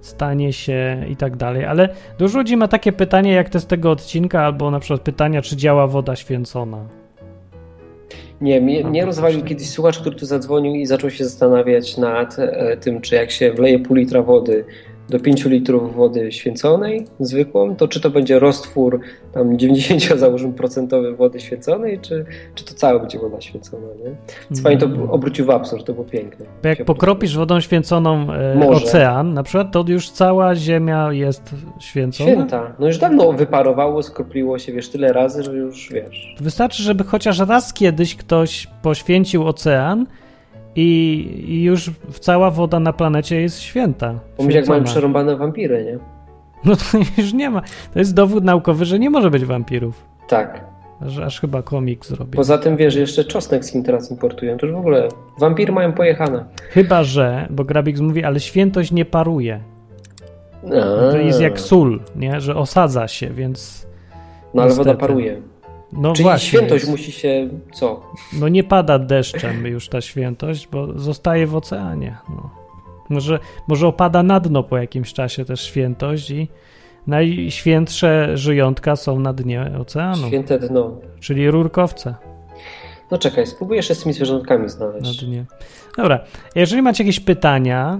stanie się i tak dalej. Ale dużo ludzi ma takie pytania, jak te z tego odcinka, albo na przykład pytania, czy działa woda święcona. Nie, mnie, mnie rozwalił kiedyś słuchacz, który tu zadzwonił i zaczął się zastanawiać nad e, tym, czy jak się wleje pół litra wody do 5 litrów wody święconej, zwykłą, to czy to będzie roztwór tam 90 *laughs* załóżmy procentowy wody święconej, czy, czy to cała będzie woda święcona, nie? Co Fajnie Mm. to obrócił w absurd, to było piękne. Jak Się pokropisz wodą święconą e, ocean, na przykład, to już cała ziemia jest święcona. Święta. No już dawno wyparowało, skropliło się, wiesz, tyle razy, że już, wiesz... Wystarczy, żeby chociaż raz kiedyś ktoś poświęcił ocean i, już cała woda na planecie jest święta. Pomyśl, jak mają przerąbane wampiry, nie? No to *laughs* już nie ma. To jest dowód naukowy, że nie może być wampirów. Tak. Aż, aż chyba komik zrobi. Poza tym, wiesz, jeszcze czosnek z Chin teraz importują, to już w ogóle wampiry mają pojechane. Chyba, że, bo Grabik mówi, ale świętość nie paruje. To jest jak sól, nie? Że osadza się, więc No ale woda paruje. No Czyli właśnie. świętość jest- musi się, co? No nie pada deszczem już ta świętość, bo zostaje w oceanie. No. Może, może opada na dno po jakimś czasie też świętość i najświętsze żyjątka są na dnie oceanu, Święte dno. czyli rurkowce No czekaj, spróbuję jeszcze z tymi zwierzątkami na znaleźć. dnie. Dobra, jeżeli macie jakieś pytania,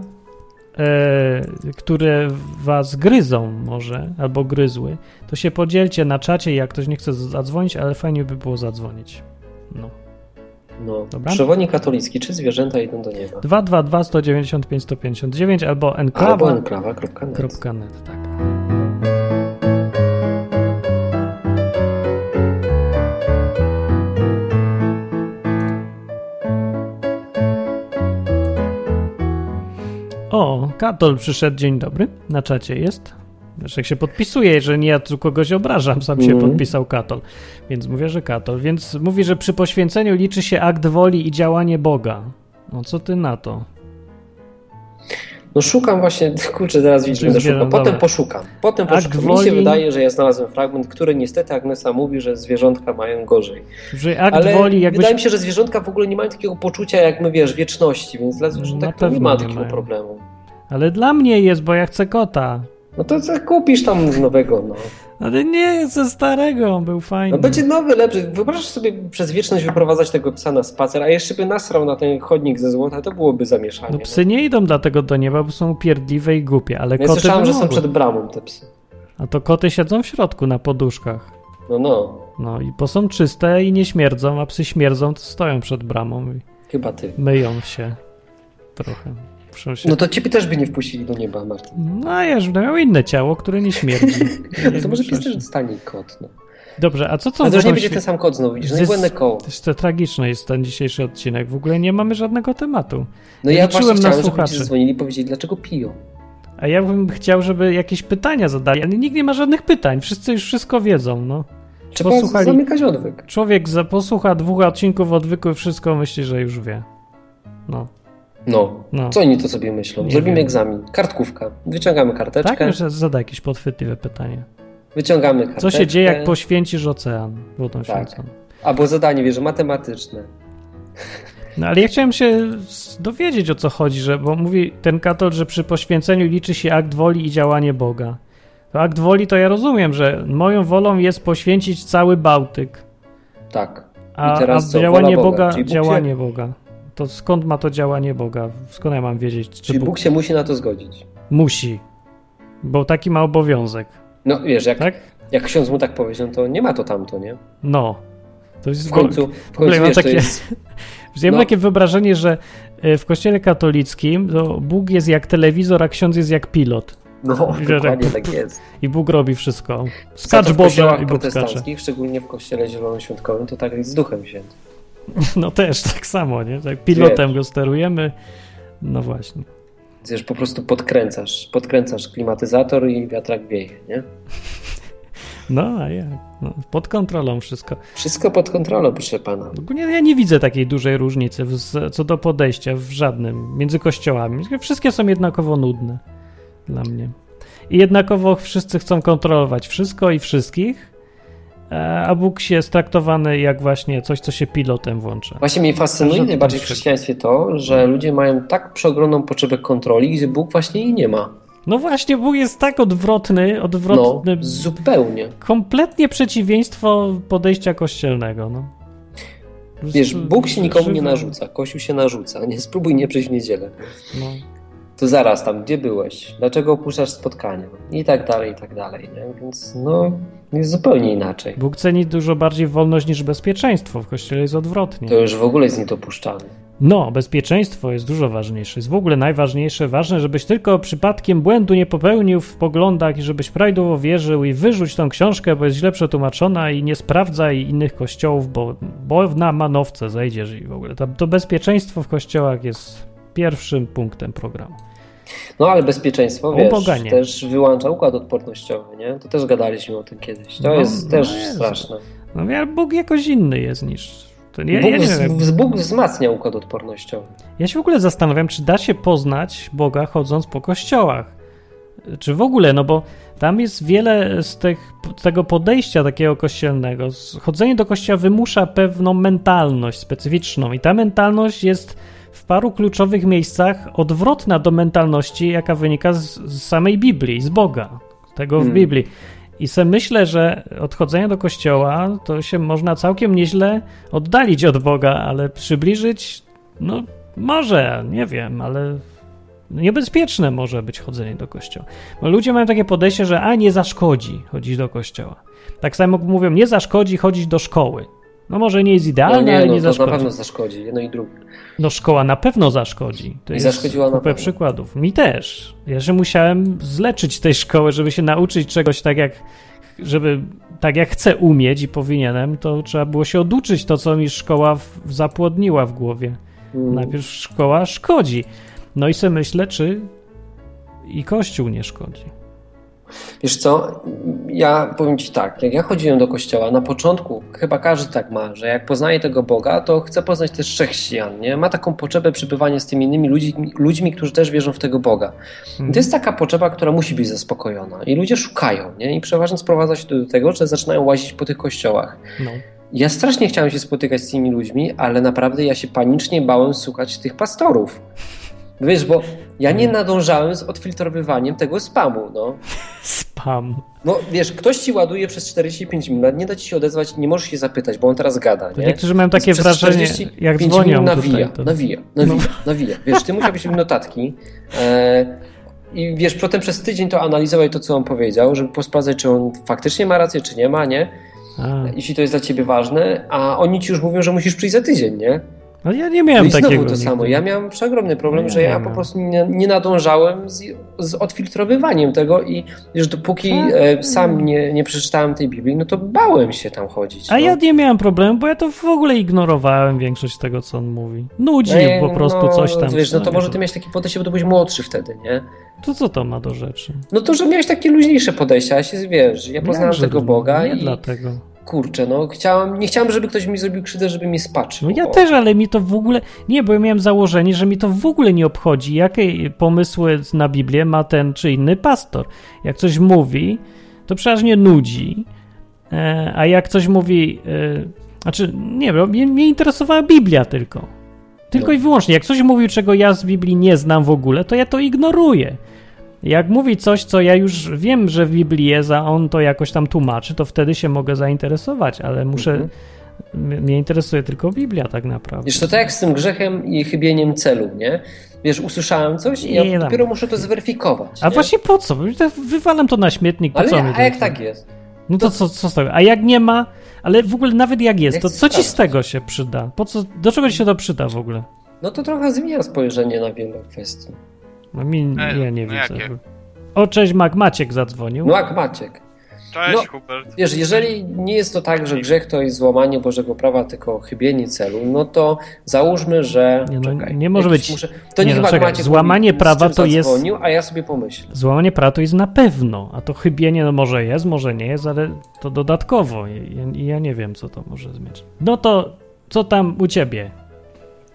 które was gryzą może, albo gryzły, to się podzielcie na czacie, jak ktoś nie chce zadzwonić, ale fajnie by było zadzwonić. No. No. Dobra. Przewodnik katolicki, czy zwierzęta idą do nieba? 222 195 159 albo enklawa. Albo enklawa.net. Tak. O, Katol przyszedł, dzień dobry, na czacie jest. Wiesz, jak się podpisuje, że nie ja tu kogoś obrażam, sam się Mhm. podpisał Katol, więc mówię, że Katol. Więc mówi, że przy poświęceniu liczy się akt woli i działanie Boga. No co ty na to? No szukam właśnie, *laughs* kurczę, teraz będę zwierzę- szukał. Potem dobra. poszukam. Potem Akt poszukam. Mi się woli- wydaje, że ja znalazłem fragment, który niestety Agnesa mówi, że zwierzątka mają gorzej. Że akt Ale woli jakbyś... wydaje mi się, że zwierzątka w ogóle nie mają takiego poczucia, jak my, wiesz, wieczności, więc dla zwierzątek to nie ma nie takiego mają. problemu. Ale dla mnie jest, bo ja chcę kota. No to co kupisz tam nowego, no. Ale nie, ze starego, on był fajny. No będzie nowy, lepszy. Wyobrażasz sobie przez wieczność wyprowadzać tego psa na spacer, a jeszcze by nasrał na ten chodnik ze złota, to byłoby zamieszanie. No psy nie idą dlatego do nieba, bo są upierdliwe i głupie, ale no. Ja koty słyszałem, że są przed bramą te psy. A to koty siedzą w środku na poduszkach. No, no. No i bo są czyste i nie śmierdzą, a psy śmierdzą, to stoją przed bramą i Chyba ty. myją się trochę. No to ciebie też by nie wpuścili do nieba, Martin. No ja już będę miał inne ciało, które nie śmierdzi. *laughs* No to może pies też dostanie kot, no. Dobrze, a co to Ale to już nie będzie ten sam kot znowu, widzisz, no i Zys- błędne koło. To jest to tragiczne jest ten dzisiejszy odcinek. W ogóle nie mamy żadnego tematu. No ja liczyłem właśnie na chciałem, żeby słuchaczy. ci zadzwonili i powiedzieli, dlaczego piją. A ja bym chciał, żeby jakieś pytania zadali, ale nikt nie ma żadnych pytań. Wszyscy już wszystko wiedzą, no. Trzeba Posłuchali- zamykać odwyk. Człowiek posłucha dwóch odcinków odwyku i wszystko myśli, że już wie. No. No. No. Co oni to sobie myślą? Nie Zrobimy wiem. egzamin. Kartkówka. Wyciągamy karteczkę. Tak? Jeszcze zada jakieś podchwytliwe pytanie. Wyciągamy karteczkę. Co się dzieje, jak poświęcisz ocean wodą Tak. święconą? Albo zadanie, wiesz, matematyczne. No ale ja chciałem się dowiedzieć o co chodzi, że, bo mówi ten katol, że przy poświęceniu liczy się akt woli i działanie Boga. To akt woli to ja rozumiem, że moją wolą jest poświęcić cały Bałtyk, Tak. a, I teraz a co? działanie Boga, Boga, działanie Boga. To skąd ma to działanie Boga? Skąd ja mam wiedzieć, czy Czyli Bóg, Bóg się musi na to zgodzić. musi? Bo taki ma obowiązek, No wiesz, jak, tak? jak ksiądz mu tak powie, no to nie ma to tamto, nie? No. To jest W końcu, w końcu wiesz, to takie- jest... *laughs* Ja mam No. takie wyobrażenie, że e, w kościele katolickim to Bóg jest jak telewizor, a ksiądz jest jak pilot. No, *laughs* dokładnie tak jest. I Bóg robi wszystko. Skacz to Boże i Bóg skacze. protestanckich, szczególnie w kościele zielonoświątkowym, to tak jest z duchem świętym. No też tak samo, nie? Tak pilotem go sterujemy. No właśnie. Wiesz, po prostu podkręcasz, podkręcasz klimatyzator i wiatrak wieje, nie? *laughs* No, a jak? No, pod kontrolą wszystko. Wszystko pod kontrolą, proszę pana. Ogólnie ja nie widzę takiej dużej różnicy w, co do podejścia w żadnym między kościołami. Wszystkie są jednakowo nudne dla mnie. I jednakowo wszyscy chcą kontrolować wszystko i wszystkich, a Bóg jest traktowany jak właśnie coś, co się pilotem włącza. Właśnie mnie fascynuje najbardziej w chrześcijaństwie to, że ludzie mają tak przeogromną potrzebę kontroli, gdzie Bóg właśnie jej nie ma. No właśnie, Bóg jest tak odwrotny, odwrotny. No, zupełnie. Kompletnie przeciwieństwo podejścia kościelnego. No. Wiesz, Bóg się nikomu nie narzuca, Kościół się narzuca. Nie spróbuj nie przyjść w niedzielę. No. To zaraz tam, gdzie byłeś? Dlaczego opuszczasz spotkania? I tak dalej, i tak dalej. Nie? Więc no, jest zupełnie inaczej. Bóg ceni dużo bardziej wolność niż bezpieczeństwo. W Kościele jest odwrotnie. To już w ogóle jest niedopuszczalne. No, bezpieczeństwo jest dużo ważniejsze. Jest w ogóle najważniejsze, ważne, żebyś tylko przypadkiem błędu nie popełnił w poglądach i żebyś prawidłowo wierzył i wyrzuć tą książkę, bo jest źle przetłumaczona i nie sprawdzaj innych kościołów, bo, bo na manowce zejdziesz i w ogóle. To, to bezpieczeństwo w kościołach jest pierwszym punktem programu. No ale bezpieczeństwo, wiesz, też wyłącza układ odpornościowy, nie? To też gadaliśmy o tym kiedyś. To no, jest no też jest. straszne. No Bóg jakoś inny jest niż to nie, Bóg, ja nie wiem. Bóg wzmacnia układ odpornościowy. Ja się w ogóle zastanawiam, czy da się poznać Boga chodząc po kościołach. Czy w ogóle, no bo tam jest wiele z tych, tego podejścia takiego kościelnego. Chodzenie do kościoła wymusza pewną mentalność specyficzną, i ta mentalność jest w paru kluczowych miejscach odwrotna do mentalności, jaka wynika z, z samej Biblii, z Boga, tego w hmm. Biblii. I se myślę, że odchodzenie do kościoła to się można całkiem nieźle oddalić od Boga, ale przybliżyć, no może, nie wiem, ale niebezpieczne może być chodzenie do kościoła. Bo ludzie mają takie podejście, że a nie zaszkodzi chodzić do kościoła. Tak samo mówią, nie zaszkodzi chodzić do szkoły. No może nie jest idealne, no nie, ale no, nie to zaszkodzi. na pewno zaszkodzi, jedno i drugie. No szkoła na pewno zaszkodzi. To I jest zaszkodziła kupę przykładów. Mi też. Ja się musiałem zleczyć tej szkoły, żeby się nauczyć czegoś tak jak żeby tak jak chcę umieć i powinienem, to trzeba było się oduczyć to, co mi szkoła w, zapłodniła w głowie. Mm. Najpierw szkoła szkodzi. No i sobie myślę, czy i Kościół nie szkodzi. Wiesz co, ja powiem Ci tak, jak ja chodziłem do kościoła, na początku chyba każdy tak ma, że jak poznaje tego Boga, to chce poznać też chrześcijan, nie? Ma taką potrzebę przebywania z tymi innymi ludźmi, ludźmi którzy też wierzą w tego Boga. I to jest taka potrzeba, która musi być zaspokojona. I ludzie szukają, nie? I przeważnie sprowadza się to do tego, że zaczynają łazić po tych kościołach. No. Ja strasznie chciałem się spotykać z tymi ludźmi, ale naprawdę ja się panicznie bałem słuchać tych pastorów. Wiesz, bo ja nie nadążałem z odfiltrowywaniem tego spamu, no. *laughs* Spam. No wiesz, ktoś ci ładuje przez 45 minut, nie da ci się odezwać, nie możesz się zapytać, bo on teraz gada, nie? Niektórzy mają takie wrażenie, jak dzwonią nawija, tutaj, to... nawija, nawija, no. nawija. Wiesz, ty musiałbyś mieć notatki e, i wiesz, potem przez tydzień to analizować to, co on powiedział, żeby posprawdzać, czy on faktycznie ma rację, czy nie ma, nie? A. Jeśli to jest dla ciebie ważne, a oni ci już mówią, że musisz przyjść za tydzień, nie? No ja nie miałem no i takiego. to samo. Ja miałem przeogromny problem, no, że ja po prostu nie, nie nadążałem z, z, odfiltrowywaniem tego i że dopóki tak. e, sam nie, nie przeczytałem tej Biblii, no to bałem się tam chodzić. A no. ja nie miałem problemu, bo ja to w ogóle ignorowałem większość tego, co on mówi. Nudzi no, po prostu no, coś tam. Wiesz, no to może ty miałeś takie podejście, bo ty byłeś młodszy wtedy, nie? To co to ma do rzeczy? No to, że miałeś takie luźniejsze podejście, ja się wiesz, ja poznałem tego Boga nie i... dlatego kurczę, no chciałam, nie chciałam, żeby ktoś mi zrobił krzywdę, żeby mnie spaczył. No ja bo... też, ale mi to w ogóle, nie, bo ja miałem założenie, że mi to w ogóle nie obchodzi, jakie pomysły na Biblię ma ten czy inny pastor. Jak coś mówi, to przeważnie nudzi, e, a jak coś mówi, e, znaczy, nie wiem, mnie, mnie interesowała Biblia tylko. Tylko no. i wyłącznie. Jak coś mówił, czego ja z Biblii nie znam w ogóle, to ja to ignoruję. Jak mówi coś, co ja już wiem, że w Biblii jest, a on to jakoś tam tłumaczy, to wtedy się mogę zainteresować, ale muszę. Mhm. Mnie interesuje tylko Biblia, tak naprawdę. Wiesz, to tak jak z tym grzechem i chybieniem celu, nie? Wiesz, usłyszałem coś i ja dopiero muszę to zweryfikować. A nie? właśnie po co? Wywalam to na śmietnik. Po ale co ja, a jak tak jest? No to, to co, co z tego? A jak nie ma, ale w ogóle nawet jak jest, to co ci z tego się przyda? Po co, do czego ci się to przyda w ogóle? No to trochę zmienia spojrzenie na wiele kwestii. No mi, e, ja nie no widzę. Jakie? O, cześć, Mac Maciek zadzwonił. Mac Maciek. Cześć, No, Hubert. Wiesz, jeżeli nie jest to tak, że grzech to jest złamanie Bożego prawa, tylko chybienie celu, no to załóżmy, że. Nie, no, czekaj, nie może być- to nie, niech no, czekaj, Maciek złamanie prawa to jest- zadzwonił, A ja sobie pomyślę. Złamanie prawa to jest na pewno, a to chybienie no może jest, może nie jest, ale to dodatkowo i ja, ja nie wiem, co to może zmierzyć. No to co tam u ciebie?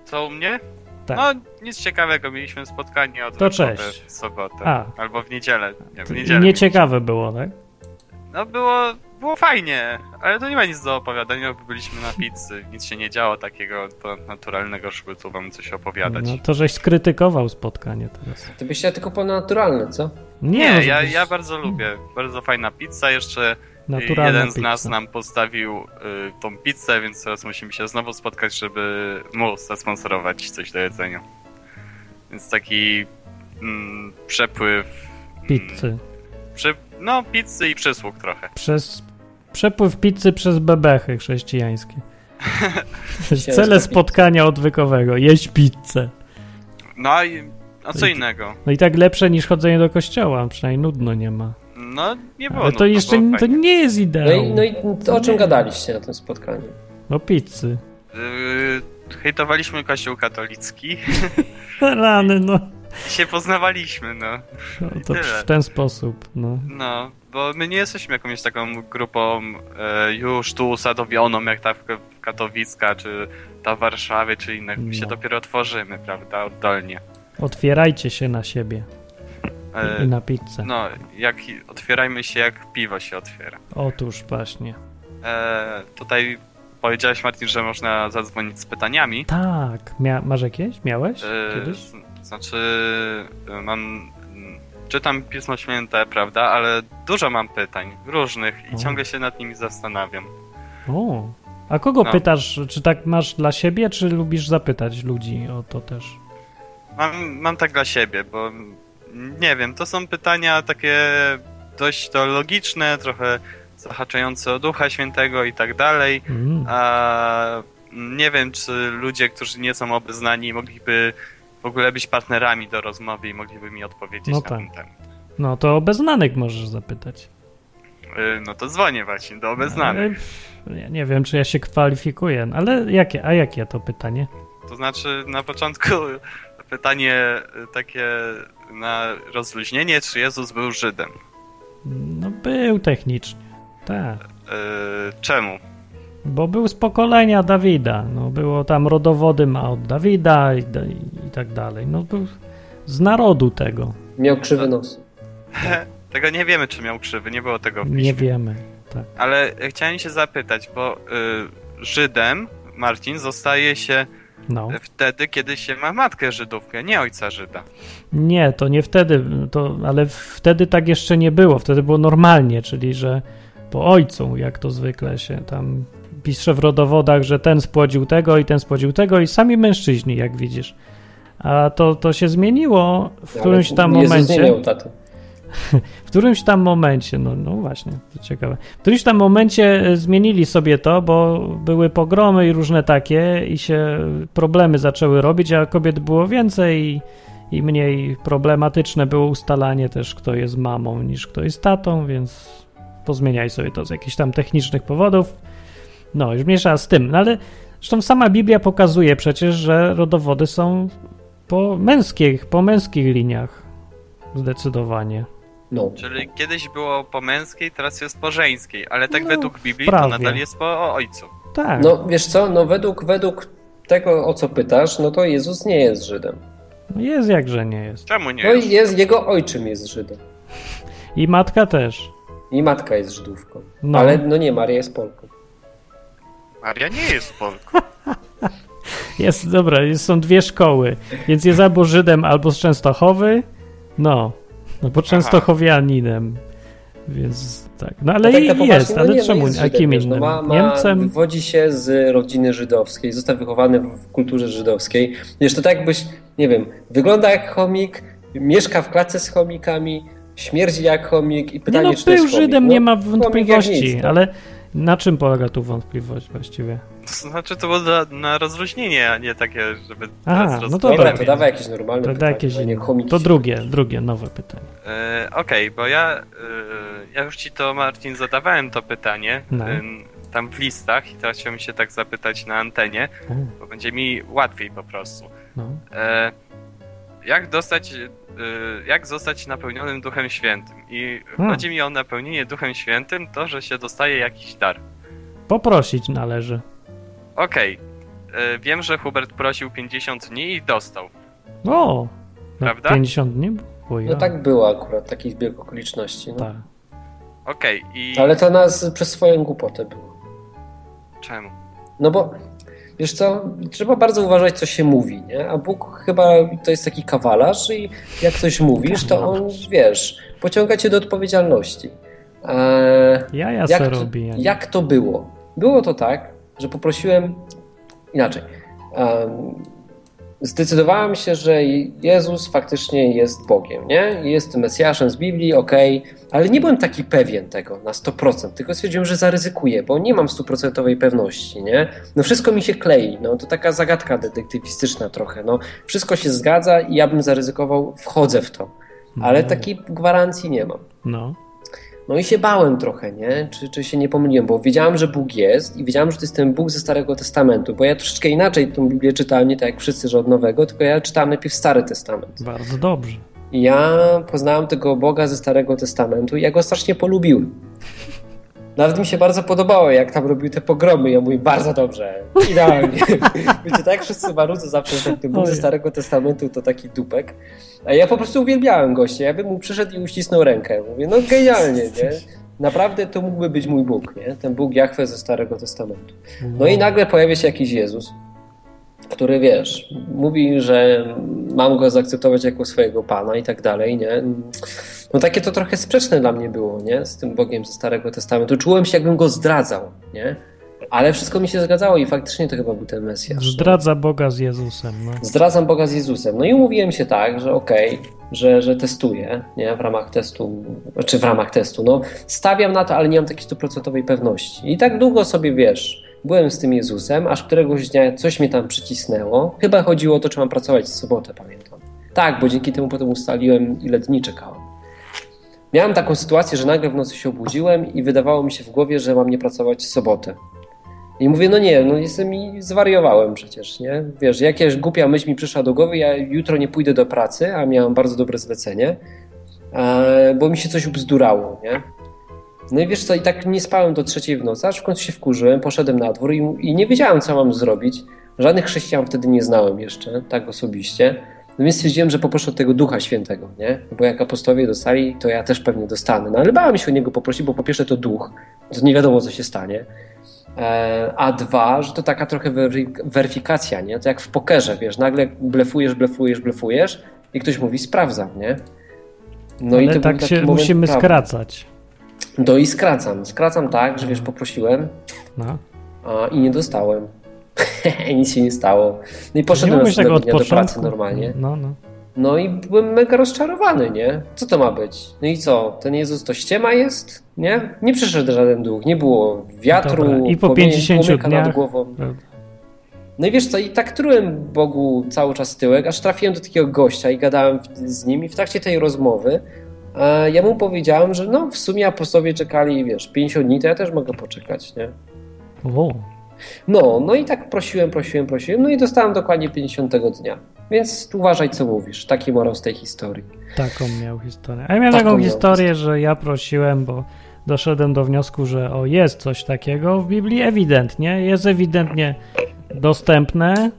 Co u mnie? Tak. No, nic ciekawego. Mieliśmy spotkanie od To cześć. w sobotę. A. Albo w niedzielę. Nie, w niedzielę. Nieciekawe było, tak? No było, było fajnie, ale to nie ma nic do opowiadania, bo byliśmy na pizzy. Nic się nie działo takiego to naturalnego, żeby tu wam coś opowiadać. No to żeś skrytykował spotkanie teraz. Ty byś chciał tylko ponadturalne, co? Nie, no, ja, żebyś- ja bardzo lubię. Bardzo fajna pizza. Jeszcze naturalna jeden z pizza. nas nam postawił y, tą pizzę, więc teraz musimy się znowu spotkać, żeby mu zasponsorować coś do jedzenia. Więc taki mm, przepływ. mm, Pizzy. Przy, no, pizzy i przysług trochę. Przez przepływ pizzy przez bebechy chrześcijańskie. *laughs* Cele spotkania odwykowego. Jeść pizzę. No i a co I- innego? No i tak lepsze niż chodzenie do kościoła, przynajmniej nudno nie ma. No, nie było. Ale no, to jeszcze było to nie jest No ideał. i, no i to o czym gadaliście na tym spotkaniu? No pizzy. Yy, hejtowaliśmy kościół katolicki *laughs* Rany, no. i się poznawaliśmy, no. no to w ten sposób, no. No, bo my nie jesteśmy jakąś taką grupą e, już tu usadowioną, jak ta Katowicka, czy ta w Warszawie, czy inne. My się No. dopiero tworzymy, prawda, oddolnie. Otwierajcie się na siebie i E, na pizzę. no, jak otwierajmy się, jak piwo się otwiera. Otóż właśnie. E, tutaj powiedziałeś, Martin, że można zadzwonić z pytaniami. Tak. Mia masz jakieś? Miałeś E, kiedyś? Znaczy, mam. Czytam Pismo Święte, prawda, ale dużo mam pytań, różnych i O. ciągle się nad nimi zastanawiam. O. A kogo No. pytasz? Czy tak masz dla siebie, czy lubisz zapytać ludzi o to też? Mam, mam tak dla siebie, bo nie wiem, to są pytania takie dość teologiczne, trochę zahaczające o Ducha Świętego i tak dalej. Mm. A nie wiem, czy ludzie, którzy nie są obeznani, mogliby w ogóle być partnerami do rozmowy i mogliby mi odpowiedzieć No na tak. ten temat. No to o beznanych możesz zapytać. Y, No to dzwonię właśnie do obeznanych. Ale, pff, Ja nie wiem, czy ja się kwalifikuję, ale jakie, a jakie to pytanie? To znaczy na początku *laughs* pytanie y, takie na rozluźnienie, czy Jezus był Żydem? No był technicznie. Tak. Y, Czemu? Bo był z pokolenia Dawida. No było tam rodowody ma od Dawida i, i tak dalej. No był z narodu tego. Miał krzywy nos. *laughs* Tego nie wiemy, czy miał krzywy, nie było tego w Nie piśmie. wiemy. Tak. Ale chciałem się zapytać, bo y, Żydem, Marcin, zostaje się No. wtedy, kiedy się ma matkę Żydówkę, nie ojca Żyda. Nie, to nie wtedy, to, ale wtedy tak jeszcze nie było. Wtedy było normalnie, czyli że po ojcu, jak to zwykle się tam pisze w rodowodach, że ten spłodził tego i ten spłodził tego i sami mężczyźni, jak widzisz. A to, to się zmieniło w którymś Ale tam nie momencie. taty. *laughs* W którymś tam momencie, no, no właśnie, to ciekawe. W którymś tam momencie e, zmienili sobie to, bo były pogromy i różne takie i się problemy zaczęły robić, a kobiet było więcej i, i mniej problematyczne było ustalanie też, kto jest mamą niż kto jest tatą, więc pozmieniaj sobie to z jakichś tam technicznych powodów. No, już mniejsza z tym, no ale zresztą sama Biblia pokazuje przecież, że rodowody są po męskich, po męskich liniach zdecydowanie. No. Czyli kiedyś było po męskiej, teraz jest po żeńskiej, ale tak No, według Biblii prawie. to nadal jest po ojcu. Tak. no wiesz co, no według, według tego, o co pytasz, no to Jezus nie jest Żydem. Jest jakże nie jest. Czemu nie No jest? i jest, jego ojczym jest Żydem. I matka też. I matka jest Żydówką. No. Ale no nie, Maria jest Polką. Maria nie jest Polką. *laughs* Jest, dobra, jest, są dwie szkoły, więc jest albo Żydem, albo z Częstochowy. No, no bo Częstochowianinem. Więc tak. No ale A tak na jest, no ale nie, no czemu? jest a Żydem, kim innym? No ma, ma, Niemcem? Wywodzi się z rodziny żydowskiej, został wychowany w kulturze żydowskiej. Wiesz, to tak jakbyś, nie wiem, wygląda jak chomik, mieszka w klatce z chomikami, śmierdzi jak chomik i Nie pytanie, no, czy to jest był chomik. Żydem, no, nie ma wątpliwości, nic, no. ale Na czym polega tu wątpliwość właściwie? To znaczy to było na, na rozluźnienie, a nie takie, żeby Aha, no to Dobra, to dawaj jakieś normalne To, pytanie, jakieś nie to drugie, drugie, nowe pytanie. E, Okej, bo ja, e, ja już ci to, Marcin, zadawałem to pytanie No. e, tam w listach i teraz chciałbym się tak zapytać na antenie, bo będzie mi łatwiej po prostu. no. E, jak dostać, e, jak zostać napełnionym Duchem Świętym? I Hmm. chodzi mi o napełnienie Duchem Świętym, to, że się dostaje jakiś dar. Poprosić należy. Okej, e, wiem, że Hubert prosił 50 dni i dostał. O! No, Prawda? 50 dni? Było ja. No tak było akurat, takich zbieg okoliczności. No. Tak. Okej, i Ale to nas przez swoją głupotę było. czemu? No bo wiesz co, trzeba bardzo uważać, co się mówi, nie? A Bóg chyba to jest taki kawalarz i jak coś mówisz, to on, wiesz, pociąga cię do odpowiedzialności. Eee, Jaja jak, se to, robi. ja nie- jak to było? Było to tak, że poprosiłem inaczej. Zdecydowałem się, że Jezus faktycznie jest Bogiem, nie? Jest Mesjaszem z Biblii, okej, ale nie byłem taki pewien tego na 100%, tylko stwierdziłem, że zaryzykuję, bo nie mam stuprocentowej pewności, nie? No wszystko mi się klei, no to taka zagadka detektywistyczna trochę, no wszystko się zgadza i ja bym zaryzykował, wchodzę w to, ale No. takiej gwarancji nie mam. No. No i się bałem trochę, nie? Czy, czy się nie pomyliłem, bo wiedziałem, że Bóg jest i wiedziałem, że to jest ten Bóg ze Starego Testamentu, bo ja troszeczkę inaczej tą Biblię czytałem, nie tak jak wszyscy, że od Nowego, tylko ja czytałem najpierw Stary Testament. Bardzo dobrze. Ja poznałem tego Boga ze Starego Testamentu i ja go strasznie polubiłem. Nawet mi się bardzo podobało, jak tam robił te pogromy. Ja mówię, bardzo dobrze, idealnie. *laughs* Wiecie, tak wszyscy marudzą zawsze, że ten Bóg ze. Starego Testamentu to taki dupek. A ja po prostu uwielbiałem gościa. Ja bym mu przyszedł i uścisnął rękę. Mówię, no genialnie, nie? Naprawdę to mógłby być mój Bóg, nie? Ten Bóg Jahwe ze Starego Testamentu. No i nagle pojawia się jakiś Jezus, który wiesz, mówi, że mam go zaakceptować jako swojego pana i tak dalej, nie? No takie to trochę sprzeczne dla mnie było, nie? Z tym Bogiem ze Starego Testamentu. Czułem się, jakbym go zdradzał, nie? Ale wszystko mi się zgadzało i faktycznie to chyba był ten Mesjasz. Zdradza Boga z Jezusem. No. Zdradzam Boga z Jezusem. No i umówiłem się tak, że okej, że, że testuję, nie? W ramach testu, czy w ramach testu, no stawiam na to, ale nie mam takiej stuprocentowej pewności. I tak długo sobie, wiesz, byłem z tym Jezusem, aż któregoś dnia coś mnie tam przycisnęło. Chyba chodziło o to, czy mam pracować w sobotę, pamiętam. Tak, bo dzięki temu potem ustaliłem, ile dni czekałem. Miałem taką sytuację, że nagle w nocy się obudziłem i wydawało mi się w głowie, że mam nie pracować w sobotę. I mówię, no nie, no jestem i zwariowałem przecież, nie? Wiesz, jakaś głupia myśl mi przyszła do głowy, ja jutro nie pójdę do pracy, a miałem bardzo dobre zlecenie, bo mi się coś ubzdurało, nie? No i wiesz co, i tak nie spałem do trzeciej w nocy, aż w końcu się wkurzyłem, poszedłem na dwór i, i nie wiedziałem, co mam zrobić. Żadnych chrześcijan wtedy nie znałem jeszcze, tak osobiście. No więc stwierdziłem, że poproszę od tego Ducha Świętego, nie? Bo jak apostowie dostali, to ja też pewnie dostanę. No ale bałem się o niego poprosić, bo po pierwsze to duch, to nie wiadomo, co się stanie. E, A dwa, że to taka trochę wery- weryfikacja, nie? To jak w pokerze, wiesz, nagle blefujesz, blefujesz, blefujesz i ktoś mówi sprawdzam, nie? No Ale to tak się musimy prawdy. skracać. No i skracam. Skracam tak, że wiesz, poprosiłem No. a, i nie dostałem. *laughs* Nic się nie stało. No i Nie poszedłem umiesz tego dnia do pracy normalnie. No, no. No i byłem mega rozczarowany, nie? Co to ma być? No i co? Ten Jezus to ściema jest? Nie? Nie przyszedł żaden duch, nie było wiatru, Dobra, i po płomieni- 50 płomyka nad dniach- głową. Prawda. No i wiesz co, i tak trułem Bogu cały czas tyłek, aż trafiłem do takiego gościa i gadałem z nim i w trakcie tej rozmowy e, ja mu powiedziałem, że no w sumie apostowie czekali, wiesz, 50 dni, to ja też mogę poczekać, nie? O, No, no i tak prosiłem, prosiłem, prosiłem, no i dostałem dokładnie 50 dnia. Więc uważaj, co mówisz. Taki morał z tej historii. taką miał historię. A ja miałem Taką taką historię, że ja prosiłem, bo doszedłem do wniosku, że o, jest coś takiego w Biblii, ewidentnie, jest ewidentnie dostępne,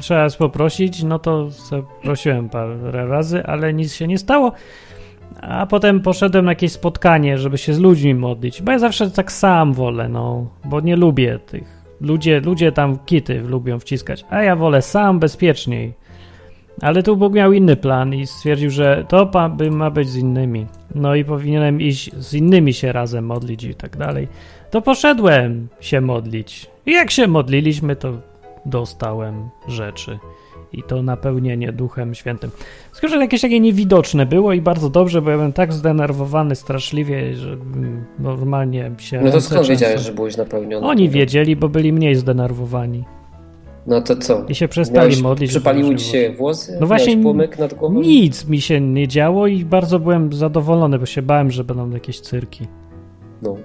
trzeba jest poprosić, no to prosiłem parę razy, ale nic się nie stało. A potem poszedłem na jakieś spotkanie, żeby się z ludźmi modlić, bo ja zawsze tak sam wolę, no, bo nie lubię tych. Ludzie, ludzie tam kity lubią wciskać, a ja wolę sam bezpieczniej. Ale tu Bóg miał inny plan i stwierdził, że to ma być z innymi. No i powinienem iść z innymi się razem modlić i tak dalej. To poszedłem się modlić. I jak się modliliśmy, to dostałem rzeczy. I to napełnienie Duchem Świętym. Że jakieś takie niewidoczne było i bardzo dobrze, bo ja byłem tak zdenerwowany straszliwie, że normalnie się... No to skąd wiedziałeś, że byłeś napełniony? Oni wiedzieli, bo byli mniej zdenerwowani. No to co? I się przestali Miałeś, modlić. Przypaliły ci się włosy? No właśnie nad głową? nic mi się nie działo i bardzo byłem zadowolony, bo się bałem, że będą jakieś cyrki. No.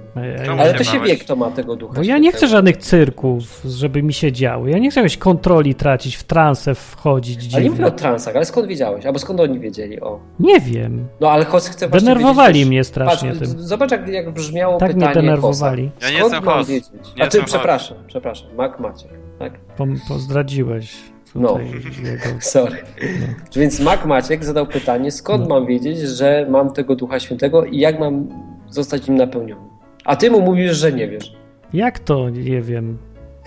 Ale to się wie, kto ma tego ducha. Bo ja nie chcę żadnych cyrków, żeby mi się działy. Ja nie chcę jakiejś kontroli tracić, w transę wchodzić. Dziwnie. Ale nie mówię o transach, ale skąd wiedziałeś? Albo skąd oni wiedzieli? O. Nie wiem. No ale Host chce właśnie Denerwowali wiedzieć, mnie strasznie patrz, tym. Zobacz, jak, jak brzmiało tak pytanie mnie denerwowali. Ja nie skąd host. Wiedzieć? Nie A ty, przepraszam, host. przepraszam. Mak Maciek, tak? Po, pozdradziłeś. No, *laughs* sorry. No. Więc Mak Maciek zadał pytanie, skąd no. mam wiedzieć, że mam tego Ducha Świętego i jak mam zostać nim napełniony? A ty mu mówisz, że nie wiesz. Jak to nie wiem?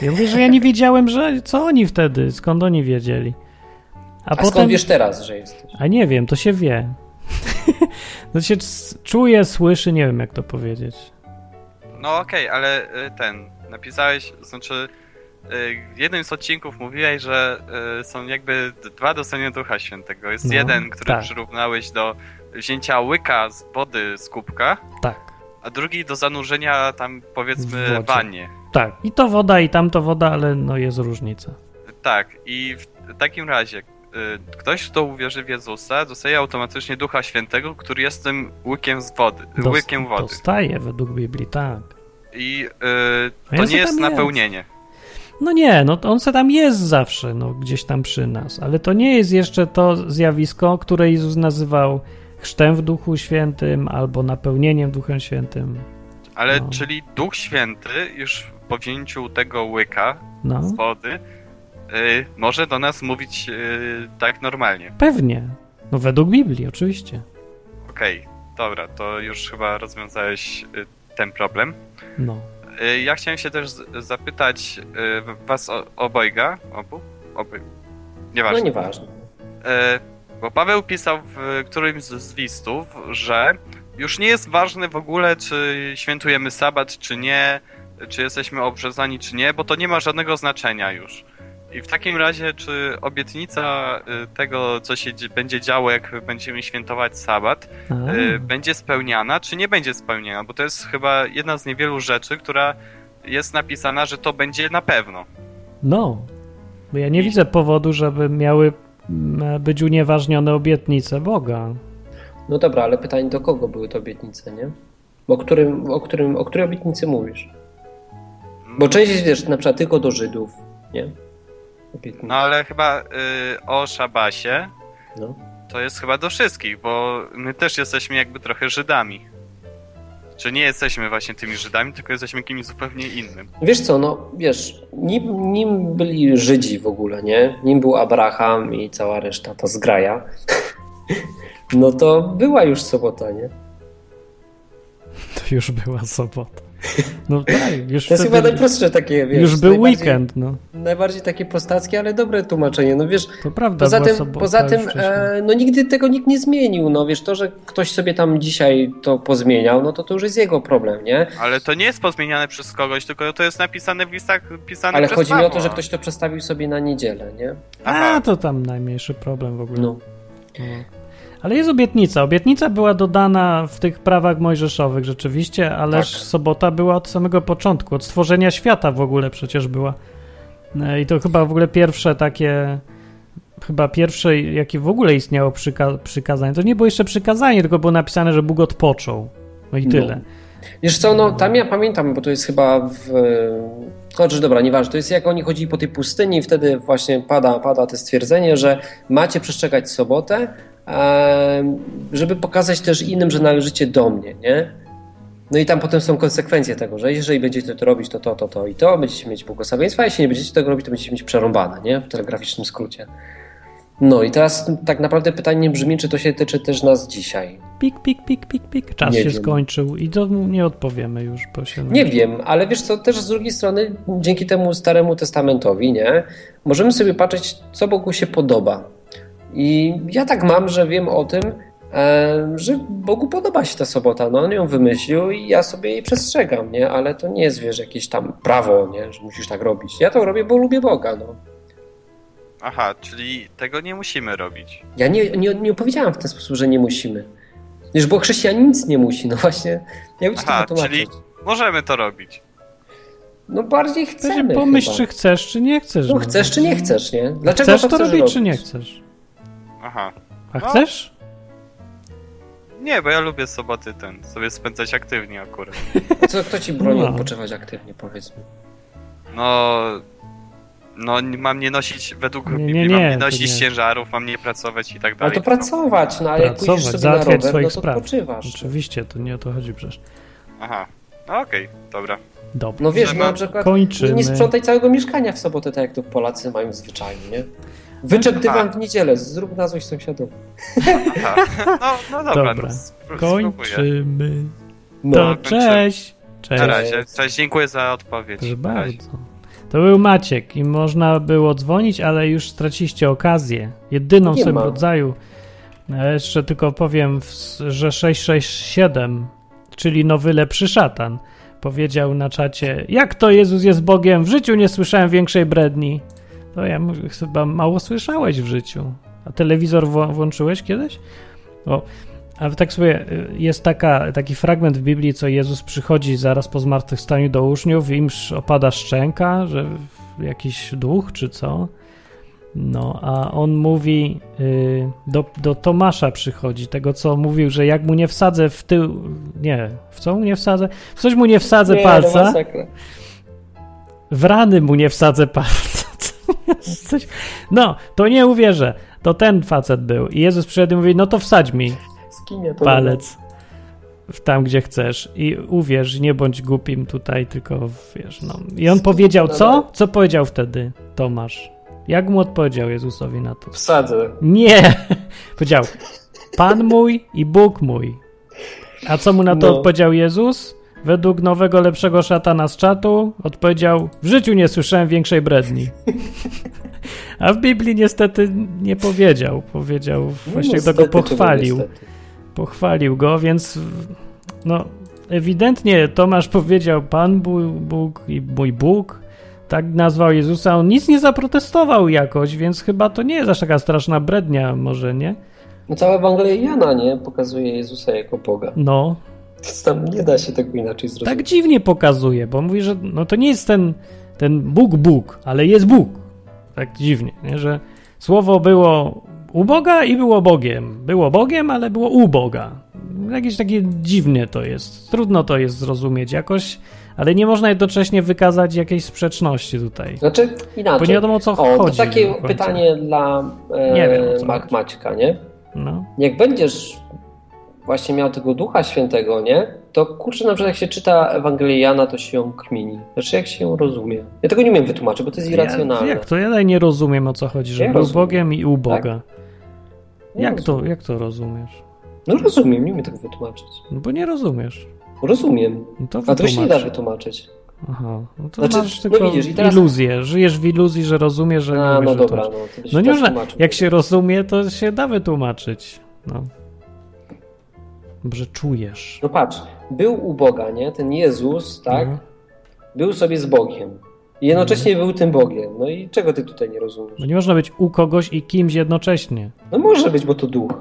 Ja mówię, że ja nie wiedziałem, że co oni wtedy, skąd oni wiedzieli. A, A potem... skąd wiesz teraz, że jesteś? A nie wiem, to się wie. *laughs* to się czuje, słyszy, nie wiem jak to powiedzieć. No okej, okay, ale y, ten, napisałeś, znaczy y, w jednym z odcinków mówiłeś, że y, są jakby dwa dostania Ducha Świętego. Jest no, jeden, który tak. przyrównałeś do wzięcia łyka z wody z kubka. Tak a drugi do zanurzenia tam powiedzmy w wannie. Tak, i to woda, i tamto woda, ale no jest różnica. Tak, i w takim razie y, ktoś, kto uwierzy w Jezusa, dostaje automatycznie Ducha Świętego, który jest tym łykiem z wody. Dost, łykiem wody. Dostaje według Biblii, tak. I y, to nie jest napełnienie. Jest. No nie, no on se tam jest zawsze, no gdzieś tam przy nas, ale to nie jest jeszcze to zjawisko, które Jezus nazywał chrztem w Duchu Świętym albo napełnieniem Duchem Świętym. Ale no. czyli Duch Święty już po wzięciu tego łyka no. z wody yy, może do nas mówić yy, tak normalnie. Pewnie. No według Biblii, oczywiście. Okej, okay, dobra, to już chyba rozwiązałeś yy, ten problem. No. Y, ja chciałem się też zapytać y, was obojga, obu? Oby. Nieważne. No nieważne. Bo Paweł pisał w którymś z listów, że już nie jest ważne w ogóle, czy świętujemy sabat, czy nie, czy jesteśmy obrzezani, czy nie, bo to nie ma żadnego znaczenia już. I w takim razie, czy obietnica y, tego, co się będzie działo, jak będziemy świętować sabat, y, będzie spełniana, czy nie będzie spełniana? Bo to jest chyba jedna z niewielu rzeczy, która jest napisana, że to będzie na pewno. No, bo ja nie I... widzę powodu, żeby miały być unieważnione obietnice Boga. No dobra, ale pytanie do kogo były te obietnice, nie? O, którym, o, którym, o której obietnicy mówisz? Bo część jest, wiesz, na przykład tylko do Żydów, nie? Obietnice. No ale chyba y, o Szabasie no. to jest chyba do wszystkich, bo my też jesteśmy jakby trochę Żydami. Czy nie jesteśmy właśnie tymi Żydami, tylko jesteśmy kimś zupełnie innym. Wiesz co, no wiesz, nim, nim byli Żydzi w ogóle, nie? Nim był Abraham i cała reszta, ta zgraja, *laughs* no to była już sobota, nie? To już była sobota. No tak, już To jest chyba najprostsze takie, wiesz, Już był weekend, no. Najbardziej takie prostackie, ale dobre tłumaczenie, no wiesz. To prawda, Poza tym, poza tym e, no nigdy tego nikt nie zmienił, no wiesz, to, że ktoś sobie tam dzisiaj to pozmieniał, no to to już jest jego problem, nie? Ale to nie jest pozmieniane przez kogoś, tylko to jest napisane w listach pisanych Ale chodzi mi o to, że ktoś to przestawił sobie na niedzielę, nie? Aha. A, to tam najmniejszy problem w ogóle. No. No. Ale jest obietnica. Obietnica była dodana w tych prawach mojżeszowych rzeczywiście, ależ tak. sobota była od samego początku, od stworzenia świata w ogóle przecież była. E, I to chyba w ogóle pierwsze takie, chyba pierwsze, jakie w ogóle istniało przyka przykazanie. To nie było jeszcze przykazanie, tylko było napisane, że Bóg odpoczął. No i no. tyle. Wiesz co, no tam ja pamiętam, bo to jest chyba w... Chociaż dobra, nieważne, to jest jak oni chodzili po tej pustyni i wtedy właśnie pada, pada to stwierdzenie, że macie przestrzegać sobotę, żeby pokazać też innym, że należycie do mnie, nie? No i tam potem są konsekwencje tego, że jeżeli będziecie to robić, to to, to, to i to, będziecie mieć błogosławieństwa, a jeśli nie będziecie tego robić, to będziecie mieć przerąbane, nie? W telegraficznym skrócie. No i teraz tak naprawdę pytanie brzmi, czy to się tyczy też nas dzisiaj. Pik, pik, pik, pik, pik. Czas nie się wiem. skończył i to nie odpowiemy już. Bo się... Nie wiem, ale wiesz co, też z drugiej strony dzięki temu Staremu Testamentowi, nie? Możemy sobie patrzeć, co Bogu się podoba. I ja tak mam, że wiem o tym, e, że Bogu podoba się ta sobota. No, on ją wymyślił i ja sobie jej przestrzegam, nie? Ale to nie jest, wiesz, jakieś tam prawo, nie? Że musisz tak robić. Ja to robię, bo lubię Boga, no. Aha, czyli tego nie musimy robić. Ja nie, nie, nie opowiedziałam w ten sposób, że nie musimy. Wiesz, bo chrześcijanin nic nie musi, no właśnie. Ja bym ci Aha, to czyli możemy to robić. No bardziej To chcemy pomyśl, chyba. czy chcesz, czy nie chcesz. No chcesz, czy nie chcesz, nie? Dlaczego Chcesz to chcesz robić, czy nie chcesz? Aha. A No. chcesz? Nie, bo ja lubię soboty ten, sobie spędzać aktywnie akurat. Co, kto ci broni No. odpoczywać aktywnie, powiedz mi? No... No, mam nie nosić, według Nie, Biblii, nie, mam nie, nie nosić nie. ciężarów, mam nie pracować i tak No dalej. to pracować, no ale jak Pracować, pójdziesz sobie na załatwiać rower, swoich no to spraw. odpoczywasz. Oczywiście, to nie o to chodzi przecież. Aha. No okej, dobra. Dobrze. No wiesz, no ma- na przykład Kończymy. nie sprzątaj całego mieszkania w sobotę, tak jak to Polacy mają zwyczajnie, nie? Wyczep dywan w niedzielę, zrób na coś sąsiadowi. No, no dobra, Dobra. no. Kończymy. No. To kończymy. cześć. Na Cześć. razie. Cześć, dziękuję za odpowiedź. Proszę bardzo. To był Maciek i można było dzwonić, ale już straciliście okazję. Jedyną w swoim rodzaju. E, Jeszcze tylko powiem, że 667, czyli nowy lepszy szatan, powiedział na czacie, jak to Jezus jest Bogiem? W życiu nie słyszałem większej bredni. To ja chyba mało słyszałeś w życiu. A telewizor włączyłeś kiedyś? O, a tak sobie y, jest taka, taki fragment w Biblii, co Jezus przychodzi zaraz po zmartwychwstaniu do uczniów im opada szczęka, że jakiś duch czy co. No, a on mówi, y, do, do Tomasza przychodzi, tego co mówił, że jak mu nie wsadzę w tył, nie, w co mu nie wsadzę? W coś mu nie wsadzę Nie, palca, w rany mu nie wsadzę palca. Coś- No, to nie uwierzę. To ten facet był. I Jezus przyszedł i mówi, no to wsadź mi palec w tam, gdzie chcesz i uwierz, nie bądź głupim tutaj, tylko wiesz, no. I on powiedział co? Co powiedział wtedy Tomasz? Jak mu odpowiedział Jezusowi na to? Wsadzę. Nie! *laughs* powiedział, Pan mój i Bóg mój. A co mu na to No. odpowiedział Jezus? Według nowego, lepszego szatana z czatu odpowiedział, w życiu nie słyszałem większej bredni. *laughs* A w Biblii niestety nie powiedział. Powiedział, No, właśnie niestety, go pochwalił pochwalił go, więc no ewidentnie Tomasz powiedział Pan Bóg, i mój Bóg, tak nazwał Jezusa, on nic nie zaprotestował jakoś, więc chyba to nie jest aż taka straszna brednia, może nie? No cała Ewangelia Jana, nie? Pokazuje Jezusa jako Boga. No, tam nie da się tego inaczej zrozumieć. tak dziwnie pokazuje, bo mówi, że no to nie jest ten, ten Bóg Bóg, ale jest Bóg. Tak dziwnie, nie? że słowo było u Boga i było Bogiem. Było Bogiem, ale było u Boga. Jakieś takie dziwnie to jest. Trudno to jest zrozumieć jakoś, ale nie można jednocześnie wykazać jakiejś sprzeczności tutaj. Znaczy Bo inaczej. nie wiadomo o co o, to chodzi. takie do końca. pytanie dla e, Nie wiem, Mac. Maćka, nie? No. Jak będziesz właśnie miał tego Ducha Świętego, nie? To kurczę, na przykład jak się czyta Ewangelię Jana, to się ją kmini. Znaczy jak się ją rozumie. Ja tego nie umiem wytłumaczyć, bo to jest Ja, irracjonalne. jak to? Ja nie rozumiem o co chodzi, że Ja był rozumiem. Bogiem i u Boga. Nie Jak to, jak to rozumiesz? No rozumiem, nie umiem tego wytłumaczyć. No bo nie rozumiesz. Rozumiem. No to A to się nie da wytłumacz. wytłumaczyć. Aha, no to Znaczy, masz no tylko widzisz, i teraz- iluzję. Żyjesz w iluzji, że rozumiesz, że nie A, umiesz no dobra, wytłumaczyć. no No nie tak można, jak się rozumie, to się da wytłumaczyć. No. Że czujesz. No patrz, był u Boga, nie? Ten Jezus, tak? Mhm. Był sobie z Bogiem. I jednocześnie był tym Bogiem. No i czego ty tutaj nie rozumiesz? No nie można być u kogoś i kimś jednocześnie. No może być, bo to duch.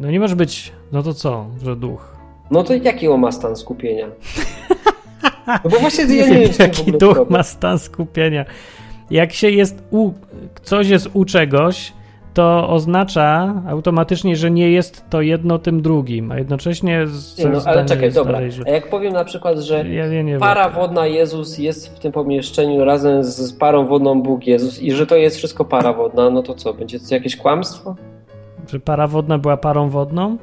No nie może być, no to co, że duch. No to jaki on ma stan skupienia? *laughs* No bo właśnie ja nie wiem, co w Jaki duch problem. ma stan skupienia. Jak się jest u, coś jest u czegoś, to oznacza automatycznie, że nie jest to jedno tym drugim, a jednocześnie z Nie, no, ale czekaj, dobra. dalej, że- A jak powiem na przykład, że Ja, ja para wiem. wodna Jezus jest w tym pomieszczeniu razem z parą wodną Bóg Jezus i że to jest wszystko para wodna, no to co, będzie to jakieś kłamstwo? Czy para wodna była parą wodną?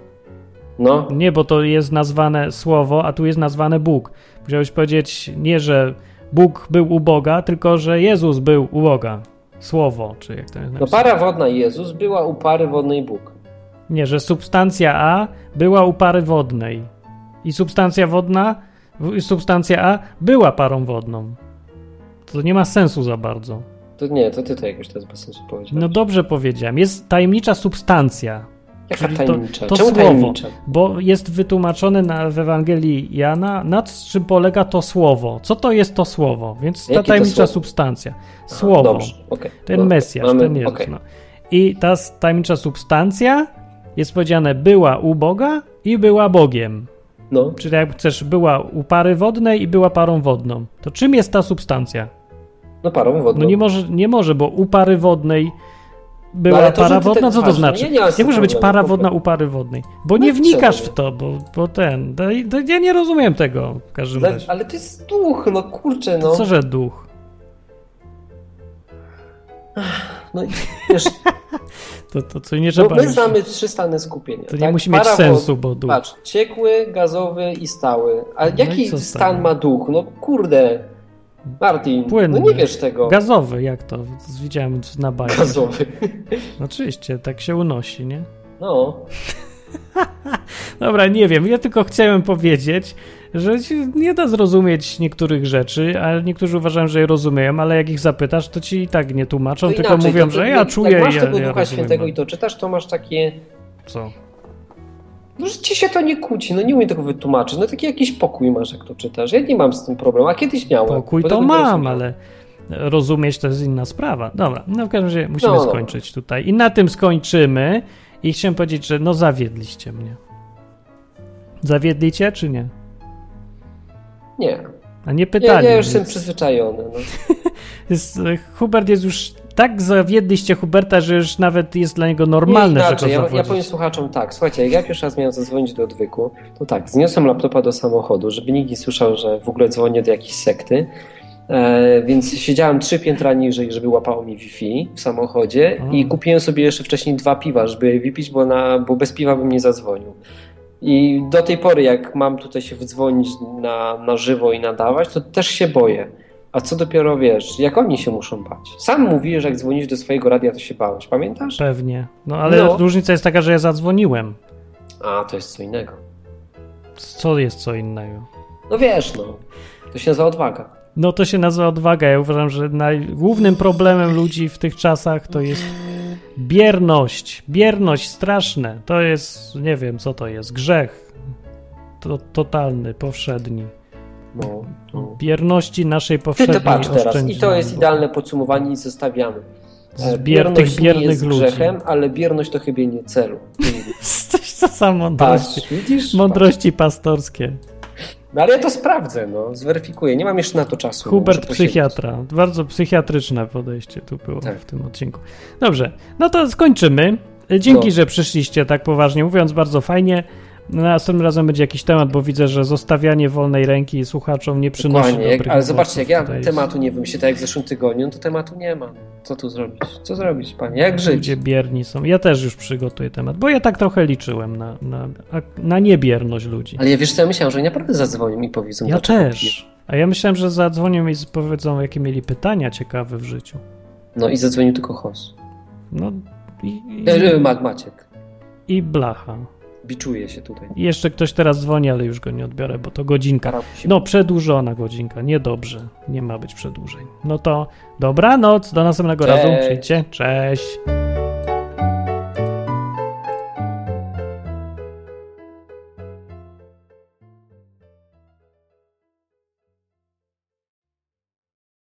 No, Nie, bo to jest nazwane słowo, a tu jest nazwane Bóg. Musiałeś powiedzieć nie, że Bóg był u Boga, tylko że Jezus był u Boga. Słowo, czy jak to jest no napisane. para wodna Jezus była u pary wodnej Bóg. Nie, że substancja A była u pary wodnej. I substancja wodna, substancja A była parą wodną. To nie ma sensu za bardzo. To nie, to ty to jakoś teraz bez sensu powiedziałeś. No dobrze powiedziałem. Jest tajemnicza substancja. Jaka Czyli to- tajemnicza? to słowo. tajemnicza? Bo jest wytłumaczone na, w Ewangelii Jana, nad czym polega to słowo. Co to jest to słowo? Więc ta Jakie tajemnicza substancja. Słowo. Dobrze, okej. Ten No, Mesjasz, mamy- ten Jezus. okej. No. I ta tajemnicza substancja jest powiedziane była u Boga i była Bogiem. No, Czyli jak chcesz, była u pary wodnej i była parą wodną. To czym jest ta substancja? no parą wodną. No nie może, nie może bo u pary wodnej była No to, para wodna, co to znaczy? nie Jak tym może być para wodna u pary wodnej? Bo No nie wnikasz w to, bo, bo ten. to- to Ja nie rozumiem tego w każdym ale, razie. ale to jest duch, no kurczę, To no. co, że duch? no i wiesz, *laughs* To, to co nie no trzeba. my już- znamy trzy stany skupienia. to nie tak? musi mieć Para sensu, bo duch. Patrz, ciekły, gazowy i stały. A No jaki stan ma duch? No kurde, Martin, Płynny. no nie wiesz tego. Gazowy, jak to? Widziałem na bajce. Gazowy. Oczywiście, tak się unosi, nie? No, *laughs* Dobra, nie wiem, ja tylko chciałem powiedzieć, że nie da zrozumieć niektórych rzeczy, a niektórzy uważają, że je rozumieją, ale jak ich zapytasz, to ci i tak nie tłumaczą, to tylko inaczej, mówią, to, to, że ja czuję Jak masz ja, tego ja Ducha. Świętego i to czytasz, to masz takie... Co? No, że ci się to nie kłóci, no nie umiem tego wytłumaczyć. No taki jakiś pokój masz, jak to czytasz. Ja nie mam z tym problemu, a kiedyś miałem. Pokój to mam, ale rozumieć to jest inna sprawa. Dobra, no w każdym razie musimy No, no. skończyć tutaj. I na tym skończymy. I chciałem powiedzieć, że no zawiedliście mnie. Zawiedlicie, czy nie? Nie, A nie ja, pytali. ja już jestem więc przyzwyczajony. No. *laughs* jest, e, Hubert jest już tak zawiedliście Huberta, że już nawet jest dla niego normalne, nie, że go inaczej, ja, ja powiem słuchaczom tak, słuchajcie, jak ja pierwszy raz miałem zadzwonić do odwyku, to tak, zniosłem laptopa do samochodu, żeby nikt nie słyszał, że w ogóle dzwonię do jakiejś sekty, e, więc siedziałem trzy piętra niżej, żeby łapało mi Wi-Fi w samochodzie O. i kupiłem sobie jeszcze wcześniej dwa piwa, żeby je wypić, bo, na, bo bez piwa bym nie zadzwonił. I do tej pory, jak mam tutaj się wdzwonić na, na żywo i nadawać, to też się boję. A co dopiero wiesz, jak oni się muszą bać? Sam że jak dzwonisz do swojego radia, to się bałeś, pamiętasz? Pewnie. No ale No. różnica jest taka, że ja zadzwoniłem. A, to jest co innego. Co jest co innego? No wiesz, no. To się nazywa odwaga. No to się nazywa odwaga. Ja uważam, że głównym problemem ludzi w tych czasach to jest bierność. Bierność straszne. To jest, nie wiem co to jest, grzech. To, totalny, powszedni. No, no. Bierności naszej to patrz teraz. I to jest idealne podsumowanie i zostawiamy. Z E, tych bierność nie biernych jest ludzi. grzechem, ale bierność to chybienie celu. *laughs* Coś co za mądrości. Patrz, widzisz? Mądrości pastorskie. Patrz. No ale ja to sprawdzę, no. Zweryfikuję. Nie mam jeszcze na to czasu. Hubert Muszę posiedzieć. psychiatra. Bardzo psychiatryczne podejście tu było Tak. w tym odcinku. Dobrze, no to skończymy. Dzięki, No. że przyszliście tak poważnie mówiąc, bardzo fajnie. Następnym razem będzie jakiś temat, bo widzę, że zostawianie wolnej ręki słuchaczom nie przynosi Dokładnie. Jak, dobrych ale zobaczcie, jak ja tematu nie wymyślę, tak jak w zeszłym tygodniu, no to tematu nie ma. Co tu zrobić? Co zrobić, panie? Jak żyć? Ludzie bierni są. Ja też już przygotuję temat, bo ja tak trochę liczyłem na, na, na niebierność ludzi. Ale ja wiesz co, ja myślałem, że oni naprawdę zadzwonią i powiedzą Ja piję. też. A ja myślałem, że zadzwonią i powiedzą, jakie mieli pytania ciekawe w życiu. No i zadzwonił tylko Hos. No i, i, E, Mag Maciek. i blacha. Biczuje się tutaj. Jeszcze ktoś teraz dzwoni, ale już go nie odbiorę, bo to godzinka. No, przedłużona godzinka. Niedobrze. Nie ma być przedłużeń. No to dobranoc. Do następnego Cześć. razu. Przyjdźcie. Cześć.